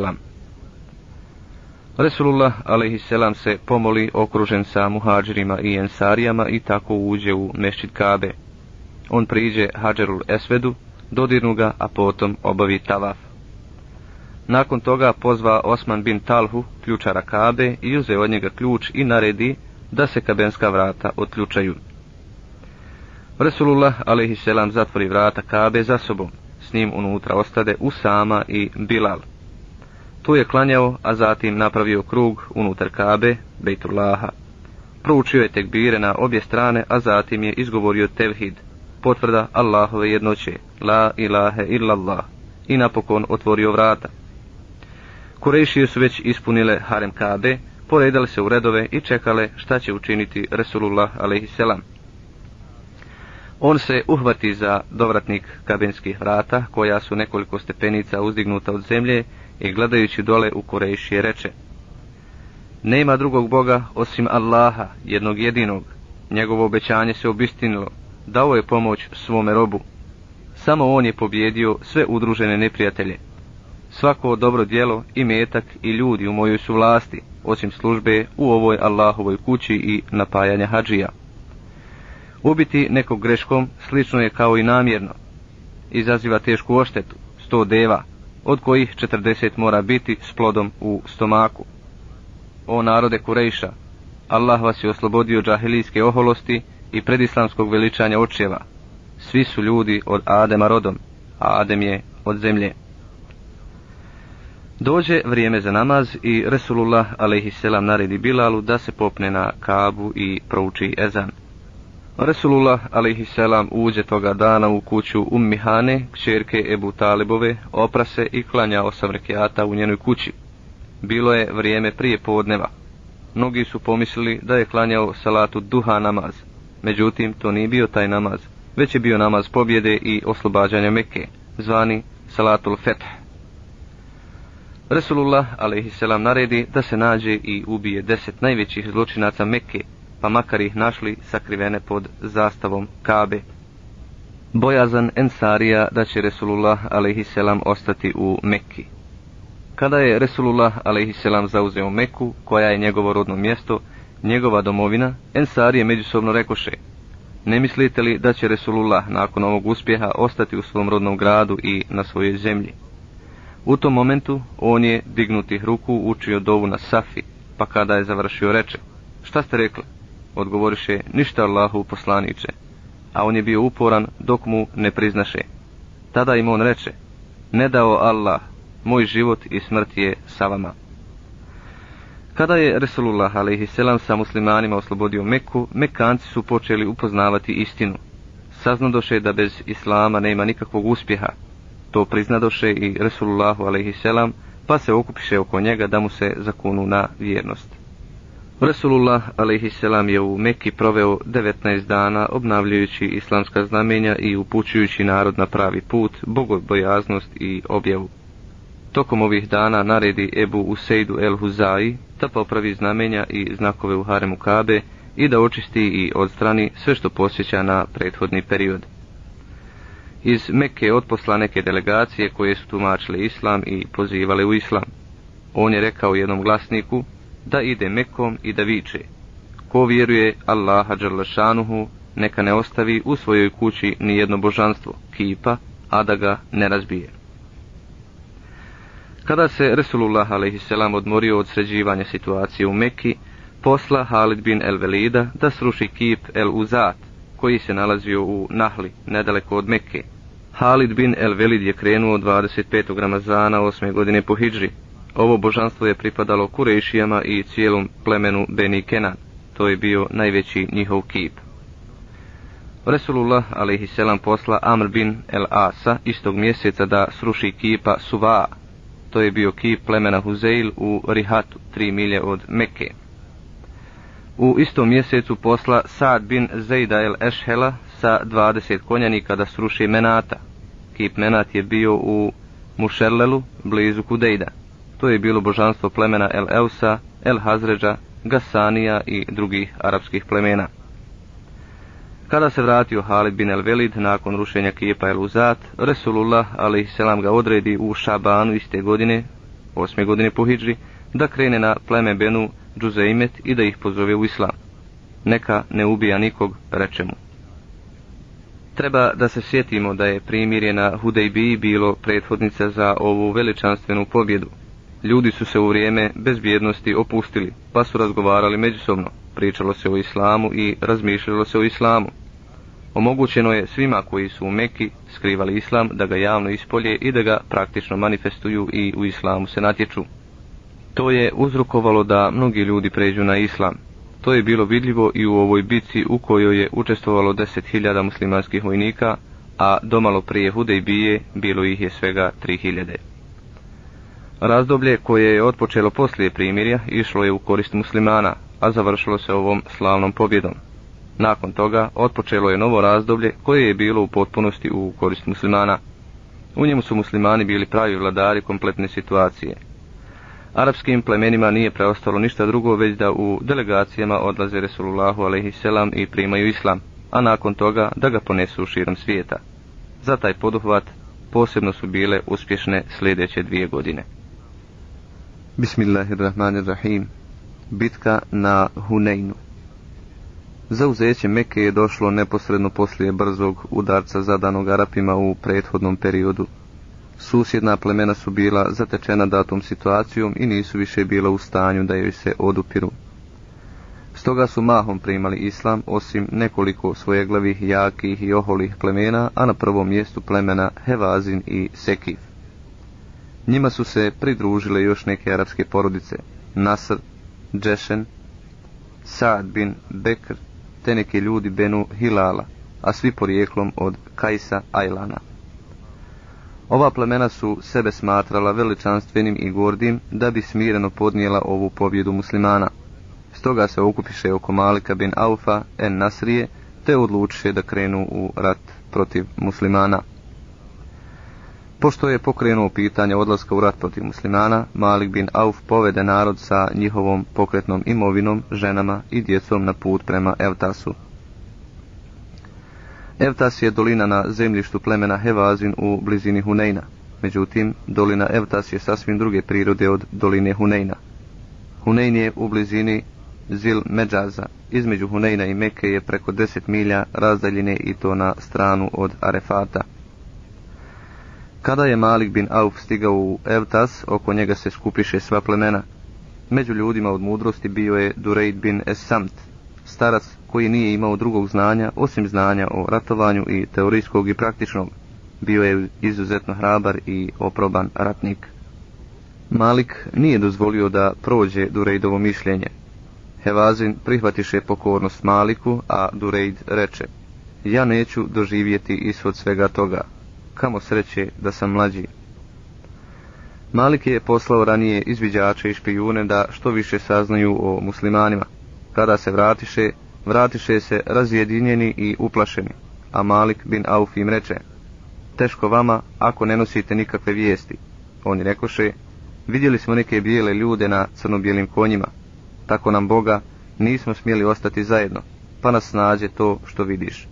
Speaker 1: Resulullah a.s. se pomoli okružen sa muhađirima i ensarijama i tako uđe u mešćid Kabe. On priđe Hadžerul Esvedu, dodirnu ga, a potom obavi tavaf. Nakon toga pozva Osman bin Talhu, ključara Kabe, i uze od njega ključ i naredi da se kabenska vrata otključaju. Resulullah a.s. zatvori vrata Kabe za sobom, s njim unutra ostade Usama i Bilal. Tu je klanjao, a zatim napravio krug unutar Kabe, Bejtullaha. Proučio je tekbire na obje strane, a zatim je izgovorio tevhid, potvrda Allahove jednoće, la ilahe illallah, i napokon otvorio vrata. Kurešije su već ispunile harem Kabe, poredale se u redove i čekale šta će učiniti Resulullah a.s. On se uhvati za dovratnik kabenskih vrata, koja su nekoliko stepenica uzdignuta od zemlje, i gledajući dole u Kurešije reče Nema drugog Boga osim Allaha, jednog jedinog. Njegovo obećanje se obistinilo, dao je pomoć svome robu. Samo on je pobjedio sve udružene neprijatelje. Svako dobro djelo i metak i ljudi u mojoj su vlasti, osim službe u ovoj Allahovoj kući i napajanja hađija. Ubiti nekog greškom slično je kao i namjerno. Izaziva tešku oštetu, sto deva, od kojih 40 mora biti s plodom u stomaku. O narode Kurejša, Allah vas je oslobodio džahilijske oholosti i predislamskog veličanja očeva. Svi su ljudi od Adema rodom, a Adem je od zemlje. Dođe vrijeme za namaz i Resulullah a.s. naredi Bilalu da se popne na kabu i prouči ezan. Resulullah a.s. uđe toga dana u kuću Ummihane, kćerke Ebu Talibove, oprase i klanja osam rekiata u njenoj kući. Bilo je vrijeme prije podneva. Mnogi su pomislili da je klanjao salatu duha namaz. Međutim, to nije bio taj namaz, već je bio namaz pobjede i oslobađanja Mekke, zvani salatul feth. Resulullah a.s. naredi da se nađe i ubije deset najvećih zločinaca Mekke, pa makar ih našli sakrivene pod zastavom Kabe. Bojazan Ensarija da će Resulullah a.s. ostati u Mekki. Kada je Resulullah a.s. zauzeo Meku, koja je njegovo rodno mjesto, njegova domovina, Ensarije međusobno rekoše, ne mislite li da će Resulullah nakon ovog uspjeha ostati u svom rodnom gradu i na svojoj zemlji? U tom momentu on je dignutih ruku učio dovu na Safi, pa kada je završio reče, šta ste rekli? odgovoriše ništa Allahu poslaniče, a on je bio uporan dok mu ne priznaše. Tada im on reče, ne dao Allah, moj život i smrt je sa vama. Kada je Resulullah a.s. sa muslimanima oslobodio Meku, Mekanci su počeli upoznavati istinu. Saznadoše da bez Islama nema nikakvog uspjeha. To priznadoše i Resulullahu a.s. pa se okupiše oko njega da mu se zakunu na vjernost. Resulullah a.s. je u Mekki proveo 19 dana obnavljajući islamska znamenja i upućujući narod na pravi put, bogobojaznost i objavu. Tokom ovih dana naredi Ebu Useidu el Huzai da popravi znamenja i znakove u haremu Kabe i da očisti i odstrani sve što posjeća na prethodni period. Iz Mekke otposla neke delegacije koje su tumačile islam i pozivale u islam. On je rekao jednom glasniku, da ide Mekom i da viče. Ko vjeruje Allaha Đerlešanuhu, neka ne ostavi u svojoj kući ni jedno božanstvo, kipa, a da ga ne razbije. Kada se Resulullah a.s. odmorio od sređivanja situacije u Mekki, posla Halid bin el Velida da sruši kip el Uzat, koji se nalazio u Nahli, nedaleko od Mekke. Halid bin el Velid je krenuo 25. Ramazana 8. godine po Hidži, Ovo božanstvo je pripadalo Kurešijama i cijelom plemenu Beni Kenan. To je bio najveći njihov kip. Resulullah a.s. posla Amr bin El Asa istog mjeseca da sruši kipa Suva. To je bio kip plemena Huzeil u Rihatu, tri milje od Mekke. U istom mjesecu posla Saad bin Zejda El Ešhela sa 20 konjanika da sruši Menata. Kip Menat je bio u Mušerlelu, blizu Kudejda to je bilo božanstvo plemena El Eusa, El Hazređa, Gasanija i drugih arapskih plemena. Kada se vratio Halid bin el Velid nakon rušenja kipa el Uzat, Resulullah a.s. ga odredi u Šabanu iste godine, osme godine po Hidži, da krene na pleme Benu Džuzeimet i da ih pozove u Islam. Neka ne ubija nikog, reče mu. Treba da se sjetimo da je primirje na Hudejbiji bilo prethodnica za ovu veličanstvenu pobjedu. Ljudi su se u vrijeme bezbjednosti opustili, pa su razgovarali međusobno, pričalo se o islamu i razmišljalo se o islamu. Omogućeno je svima koji su u Meki skrivali islam da ga javno ispolje i da ga praktično manifestuju i u islamu se natječu. To je uzrokovalo da mnogi ljudi pređu na islam. To je bilo vidljivo i u ovoj bici u kojoj je učestvovalo 10.000 muslimanskih vojnika, a domalo prije Hudejbije bilo ih je svega 3.000. Razdoblje koje je otpočelo poslije primirja išlo je u korist muslimana, a završilo se ovom slavnom pobjedom. Nakon toga otpočelo je novo razdoblje koje je bilo u potpunosti u korist muslimana. U njemu su muslimani bili pravi vladari kompletne situacije. Arapskim plemenima nije preostalo ništa drugo već da u delegacijama odlaze Resulullahu a.s. i primaju islam, a nakon toga da ga ponesu širom svijeta. Za taj poduhvat posebno su bile uspješne sljedeće dvije godine. Bismillahirrahmanirrahim. Bitka na Huneinu. Zauzeće Mekke je došlo neposredno poslije brzog udarca zadanog Arapima u prethodnom periodu. Susjedna plemena su bila zatečena datom situacijom i nisu više bila u stanju da joj se odupiru. Stoga su mahom primali islam, osim nekoliko svojeglavih, jakih i oholih plemena, a na prvom mjestu plemena Hevazin i Sekif. Njima su se pridružile još neke arapske porodice, Nasr, Džešen, Saad bin Bekr, te neki ljudi Benu Hilala, a svi porijeklom od Kajsa Ajlana. Ova plemena su sebe smatrala veličanstvenim i gordim da bi smireno podnijela ovu pobjedu muslimana. Stoga se okupiše oko Malika bin Aufa en Nasrije, te odlučiše da krenu u rat protiv muslimana. Pošto je pokrenuo pitanje odlaska u rat protiv muslimana, Malik bin Auf povede narod sa njihovom pokretnom imovinom, ženama i djecom na put prema Evtasu. Evtas je dolina na zemljištu plemena Hevazin u blizini Hunejna. Međutim, dolina Evtas je sasvim druge prirode od doline Hunejna. Hunejn je u blizini Zil Međaza. Između Hunejna i Meke je preko 10 milja razdaljine i to na stranu od Arefata. Kada je Malik bin Auf stigao u Evtas, oko njega se skupiše sva plemena. Među ljudima od mudrosti bio je Dureid bin Esamt, starac koji nije imao drugog znanja osim znanja o ratovanju i teorijskog i praktičnog. Bio je izuzetno hrabar i oproban ratnik. Malik nije dozvolio da prođe Durejdovo mišljenje. Hevazin prihvatiše pokornost Maliku, a Dureid reče, ja neću doživjeti ishod svega toga, kamo sreće da sam mlađi. Malik je poslao ranije izviđače i špijune da što više saznaju o muslimanima. Kada se vratiše, vratiše se razjedinjeni i uplašeni, a Malik bin Auf im reče, teško vama ako ne nosite nikakve vijesti. Oni rekoše, vidjeli smo neke bijele ljude na crnobijelim konjima, tako nam Boga nismo smjeli ostati zajedno, pa nas nađe to što vidiš.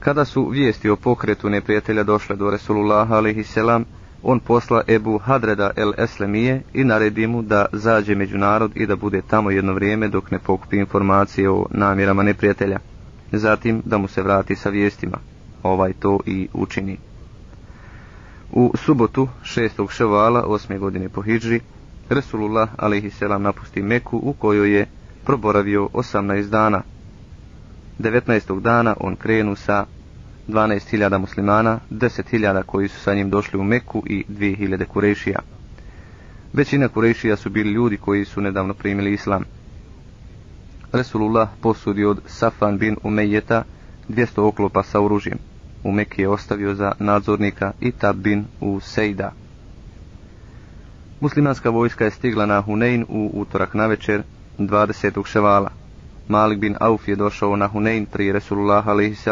Speaker 1: Kada su vijesti o pokretu neprijatelja došle do Resulullah selam, on posla Ebu Hadreda el Eslemije i naredi mu da zađe među narod i da bude tamo jedno vrijeme dok ne pokupi informacije o namjerama neprijatelja. Zatim da mu se vrati sa vijestima. Ovaj to i učini. U subotu, 6. ševala, 8. godine po Hidži, Resulullah a.s. napusti Meku u kojoj je proboravio 18 dana. 19. dana on krenu sa 12.000 muslimana, 10.000 koji su sa njim došli u Meku i 2.000 kurešija. Većina kurešija su bili ljudi koji su nedavno primili islam. Resulullah posudi od Safan bin Umejeta 200 oklopa sa oružjem. U Meki je ostavio za nadzornika Itab bin u Sejda. Muslimanska vojska je stigla na Hunein u utorak na večer 20. ševala. Malik bin Auf je došao na Hunein pri Resulullah a.s.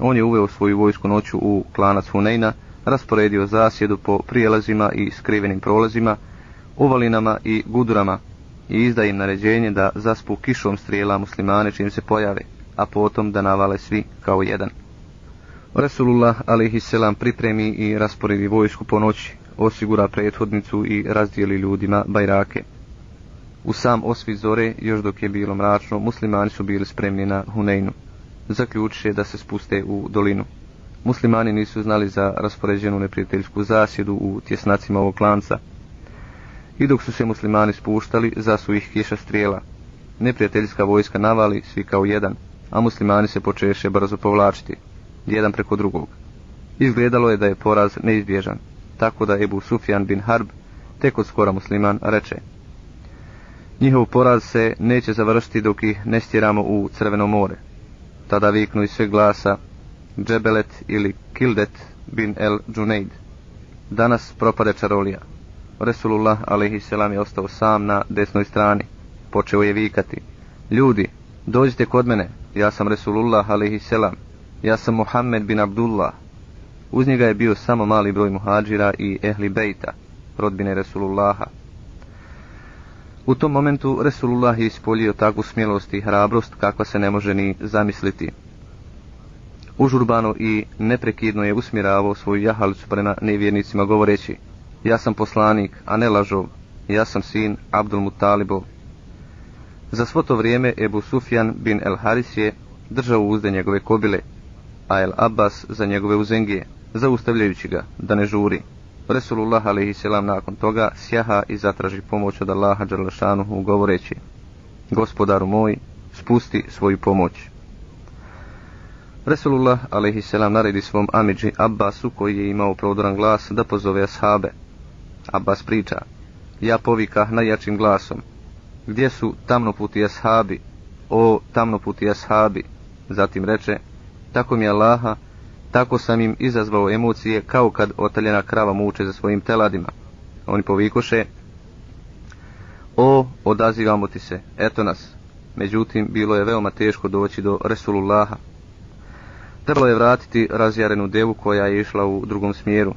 Speaker 1: On je uveo svoju vojsku noću u klanac Huneyna, rasporedio zasjedu po prijelazima i skrivenim prolazima, uvalinama i gudurama i izda im naređenje da zaspu kišom strijela muslimane čim se pojave, a potom da navale svi kao jedan. Resulullah alaihisselam pripremi i rasporedi vojsku po noći, osigura prethodnicu i razdijeli ljudima bajrake. U sam osvi zore, još dok je bilo mračno, muslimani su bili spremni na Huneynu. Zaključiše da se spuste u dolinu. Muslimani nisu znali za raspoređenu neprijateljsku zasjedu u tjesnacima ovog klanca. I dok su se muslimani spuštali, zasu ih kiša strijela. Neprijateljska vojska navali svi kao jedan, a muslimani se počeše brzo povlačiti, jedan preko drugog. Izgledalo je da je poraz neizbježan, tako da Ebu Sufjan bin Harb, tek od skora musliman, reče Njihov poraz se neće završiti dok ih ne stjeramo u Crveno more. Tada viknu iz sve glasa Džebelet ili Kildet bin el Džunejd. Danas propade čarolija. Resulullah a.s. je ostao sam na desnoj strani. Počeo je vikati. Ljudi, dođite kod mene, ja sam Resulullah a.s. Ja sam Muhammed bin Abdullah. Uz njega je bio samo mali broj muhađira i ehli bejta, rodbine Resulullaha. U tom momentu Resulullah je ispolio takvu smjelost i hrabrost kakva se ne može ni zamisliti. Užurbano i neprekidno je usmjeravao svoju jahalicu prema nevjernicima govoreći Ja sam poslanik, a ne lažov, ja sam sin Abdul Mutalibov. Za svo to vrijeme Ebu Sufjan bin El Haris je držao uzde njegove kobile, a El Abbas za njegove uzengije, zaustavljajući ga da ne žuri. Resulullah a.s. nakon toga sjaha i zatraži pomoć od Allaha Đerlašanuhu govoreći Gospodaru moj, spusti svoju pomoć. Resulullah a.s. naredi svom amidži Abbasu koji je imao prodoran glas da pozove ashabe. Abbas priča, ja povikah najjačim glasom, gdje su tamnoputi ashabi, o tamnoputi ashabi, zatim reče, tako mi Allaha, tako sam im izazvao emocije kao kad otaljena krava muče za svojim teladima. Oni povikoše, o, odazivamo ti se, eto nas. Međutim, bilo je veoma teško doći do Resulullaha. Trebalo je vratiti razjarenu devu koja je išla u drugom smjeru.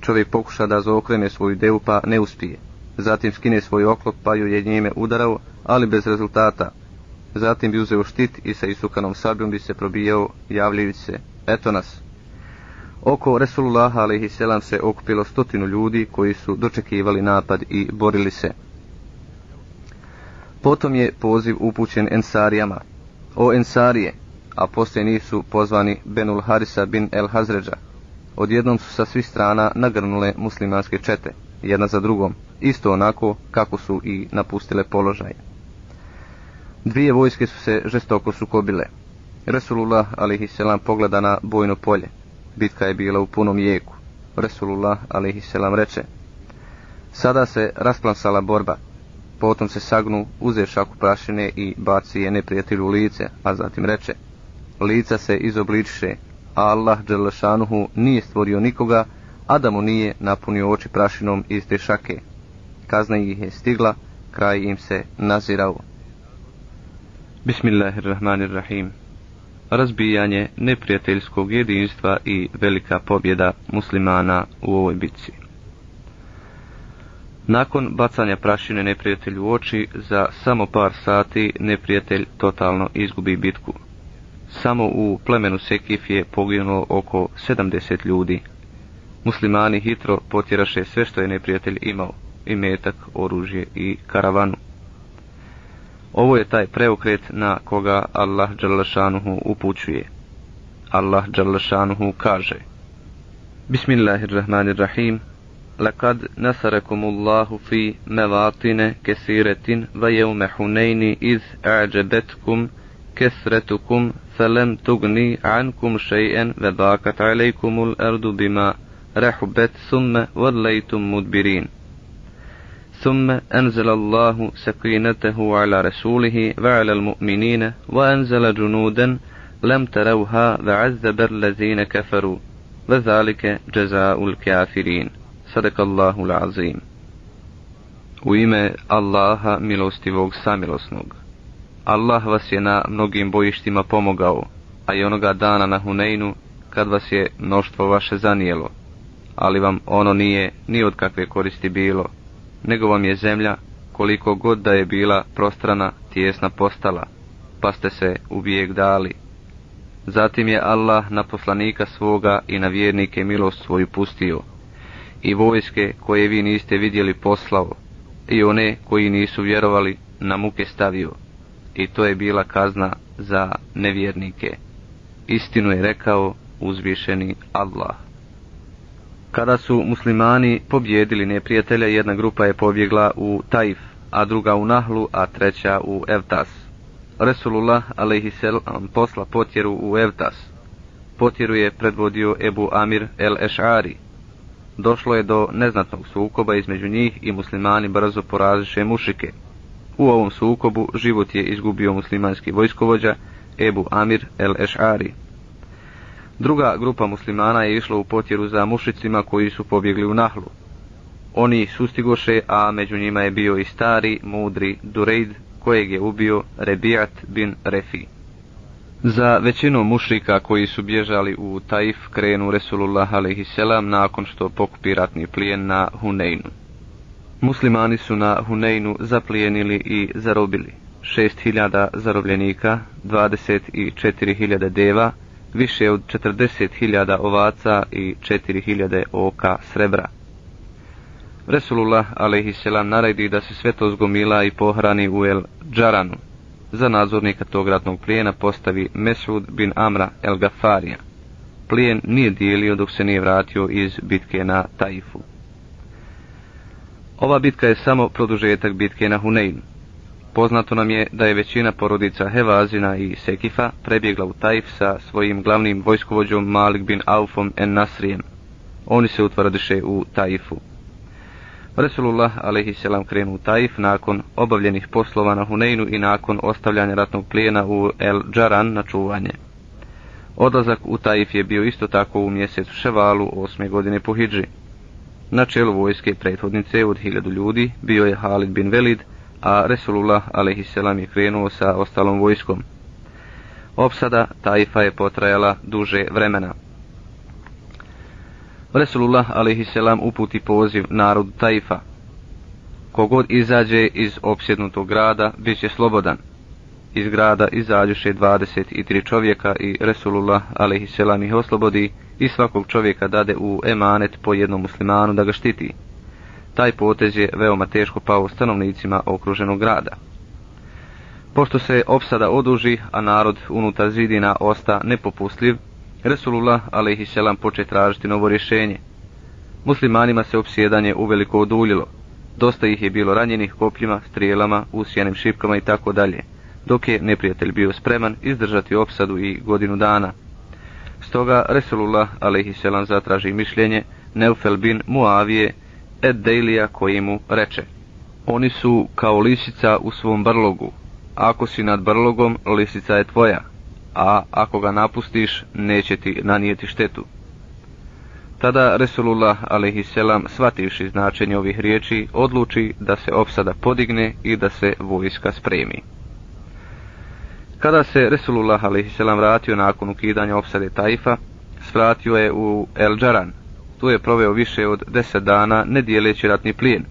Speaker 1: Čovjek pokuša da zaokrene svoju devu pa ne uspije. Zatim skine svoj oklop pa ju je njime udarao, ali bez rezultata. Zatim bi uzeo štit i sa isukanom sabljom bi se probijao javljajući se, eto nas. Oko Resulullaha alaihi selam se okupilo stotinu ljudi koji su dočekivali napad i borili se. Potom je poziv upućen Ensarijama. O Ensarije, a poslije nisu pozvani Benul Harisa bin El Hazređa. Odjednom su sa svih strana nagrnule muslimanske čete, jedna za drugom, isto onako kako su i napustile položaj. Dvije vojske su se žestoko sukobile. Resulullah alaihisselam pogleda na bojno polje. Bitka je bila u punom jeku. Resulullah alaihisselam reče Sada se rasplansala borba. Potom se sagnu, uze šaku prašine i baci je neprijatelju lice, a zatim reče Lica se izobličiše, a Allah Đelešanuhu nije stvorio nikoga, a da mu nije napunio oči prašinom iz te šake. Kazna ih je stigla, kraj im se nazirao. Bismillahirrahmanirrahim razbijanje neprijateljskog jedinstva i velika pobjeda muslimana u ovoj bitci. Nakon bacanja prašine neprijatelju u oči, za samo par sati neprijatelj totalno izgubi bitku. Samo u plemenu Sekif je poginulo oko 70 ljudi. Muslimani hitro potjeraše sve što je neprijatelj imao, i metak, oružje i karavanu. Ovo je taj preokret na koga Allah Đalešanuhu upućuje. Allah Đalešanuhu kaže Bismillahirrahmanirrahim Lekad nasarekumullahu fi mevatine kesiretin ve jevme huneyni iz a'đebetkum kesretukum felem tugni ankum şeyen ve bakat alejkumul erdu bima rehubet summe vallaytum mudbirin. ثم أنزل الله سكينته على رسوله وعلى المؤمنين وأنزل جنودا لم تروها وعذب الذين كفروا وذلك جزاء الكافرين صدق الله العظيم U ime Allaha milostivog samilosnog. Allah vas je na mnogim bojištima pomogao, a i onoga dana na Huneinu, kad vas je mnoštvo vaše zanijelo, ali vam ono nije ni od kakve koristi bilo, nego vam je zemlja, koliko god da je bila prostrana, tijesna postala, pa ste se uvijek dali. Zatim je Allah na poslanika svoga i na vjernike milost svoju pustio, i vojske koje vi niste vidjeli poslao, i one koji nisu vjerovali na muke stavio, i to je bila kazna za nevjernike. Istinu je rekao uzvišeni Allah. Kada su muslimani pobjedili neprijatelja, jedna grupa je pobjegla u Taif, a druga u Nahlu, a treća u Evtas. Resulullah a.s. posla potjeru u Evtas. Potjeru je predvodio Ebu Amir el Eš'ari. Došlo je do neznatnog sukoba između njih i muslimani brzo poraziše mušike. U ovom sukobu život je izgubio muslimanski vojskovođa Ebu Amir el Eš'ari. Druga grupa muslimana je išla u potjeru za mušicima koji su pobjegli u Nahlu. Oni sustigoše, a među njima je bio i stari, mudri Dureid, kojeg je ubio Rebijat bin Refi. Za većinu mušrika koji su bježali u Taif krenu Resulullah a.s. nakon što pokupi ratni plijen na Huneinu. Muslimani su na Huneinu zaplijenili i zarobili 6000 zarobljenika, 24.000 deva, više od 40.000 ovaca i 4.000 oka srebra. Resulullah a.s. naredi da se sve to zgomila i pohrani u El Džaranu. Za nadzornika tog ratnog plijena postavi Mesud bin Amra El Gafarija. Plijen nije dijelio dok se nije vratio iz bitke na Taifu. Ova bitka je samo produžetak bitke na Huneinu. Poznato nam je da je većina porodica Hevazina i Sekifa prebjegla u Taif sa svojim glavnim vojskovođom Malik bin Aufom en Nasrijem. Oni se utvrdiše u Taifu. Resulullah a.s. krenu u Taif nakon obavljenih poslova na Huneinu i nakon ostavljanja ratnog plijena u El Džaran na čuvanje. Odlazak u Taif je bio isto tako u mjesecu Ševalu osme godine po Hidži. Na čelu vojske prethodnice od hiljadu ljudi bio je Halid bin Velid, a Resulullah a.s. je krenuo sa ostalom vojskom. Opsada Taifa je potrajala duže vremena. Resulullah a.s. uputi poziv narodu Taifa. Kogod izađe iz opsjednutog grada, bit će slobodan. Iz grada izađuše 23 čovjeka i Resulullah a.s. ih oslobodi i svakog čovjeka dade u emanet po jednom muslimanu da ga štiti. Taj potez je veoma teško pao stanovnicima okruženog grada. Pošto se opsada oduži, a narod unutar zidina osta nepopustljiv, Resulullah a.s. poče tražiti novo rješenje. Muslimanima se opsjedanje uveliko oduljilo. Dosta ih je bilo ranjenih kopljima, strijelama, usijanim šipkama i tako dalje, dok je neprijatelj bio spreman izdržati opsadu i godinu dana. Stoga Resulullah a.s. zatraži mišljenje Neufel bin Muavije, Ed Dejlija koji mu reče Oni su kao lisica u svom brlogu. Ako si nad brlogom, lisica je tvoja, a ako ga napustiš, neće ti nanijeti štetu. Tada Resulullah a.s. shvativši značenje ovih riječi, odluči da se opsada podigne i da se vojska spremi. Kada se Resulullah a.s. vratio nakon ukidanja opsade Taifa, svratio je u El Džaran, tu je proveo više od deset dana ne dijeleći ratni plijen.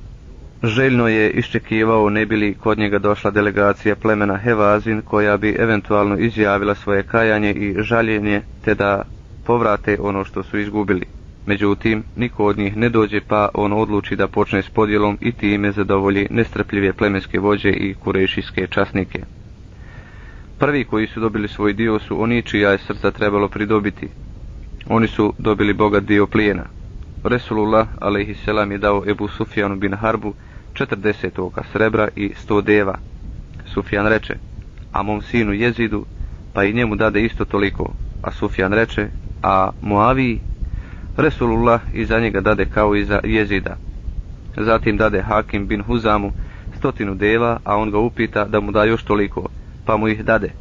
Speaker 1: Željno je iščekivao ne bili kod njega došla delegacija plemena Hevazin koja bi eventualno izjavila svoje kajanje i žaljenje te da povrate ono što su izgubili. Međutim, niko od njih ne dođe pa on odluči da počne s podjelom i time zadovolji nestrpljive plemenske vođe i kurešijske časnike. Prvi koji su dobili svoj dio su oni čija je srca trebalo pridobiti. Oni su dobili bogat dio plijena. Resulullah a.s. je dao Ebu Sufjanu bin Harbu 40 oka srebra i 100 deva. Sufjan reče, a mom sinu jezidu, pa i njemu dade isto toliko. A Sufjan reče, a Moaviji, Resulullah za njega dade kao i za jezida. Zatim dade Hakim bin Huzamu stotinu deva, a on ga upita da mu da još toliko, pa mu ih dade.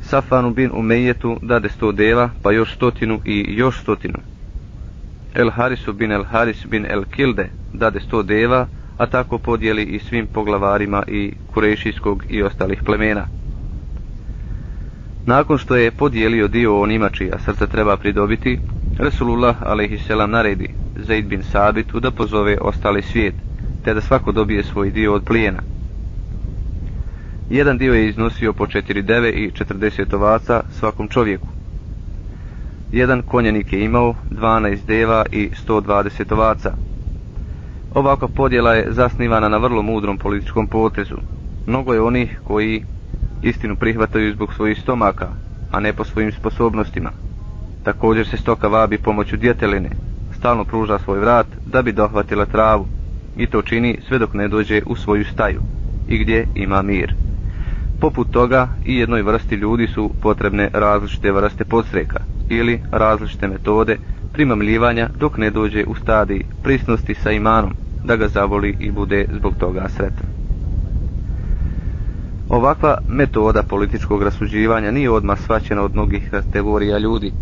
Speaker 1: Safanu bin Umejetu dade sto deva, pa još stotinu i još stotinu. El Harisu bin El Haris bin El Kilde dade sto deva, a tako podijeli i svim poglavarima i kurešijskog i ostalih plemena. Nakon što je podijelio dio onima čija srca treba pridobiti, Resulullah a.s. naredi Zaid bin Sabitu da pozove ostali svijet, te da svako dobije svoj dio od plijena. Jedan dio je iznosio po 4 deve i 40 ovaca svakom čovjeku. Jedan konjenik je imao 12 deva i 120 ovaca. Ovakva podjela je zasnivana na vrlo mudrom političkom potezu. Mnogo je onih koji istinu prihvataju zbog svojih stomaka, a ne po svojim sposobnostima. Također se stoka vabi pomoću djeteline, stalno pruža svoj vrat da bi dohvatila travu i to čini sve dok ne dođe u svoju staju i gdje ima mir. Poput toga i jednoj vrsti ljudi su potrebne različite vrste podstreka ili različite metode primamljivanja dok ne dođe u stadiji prisnosti sa imanom da ga zavoli i bude zbog toga sretan. Ovakva metoda političkog rasuđivanja nije odmah svaćena od mnogih kategorija ljudi,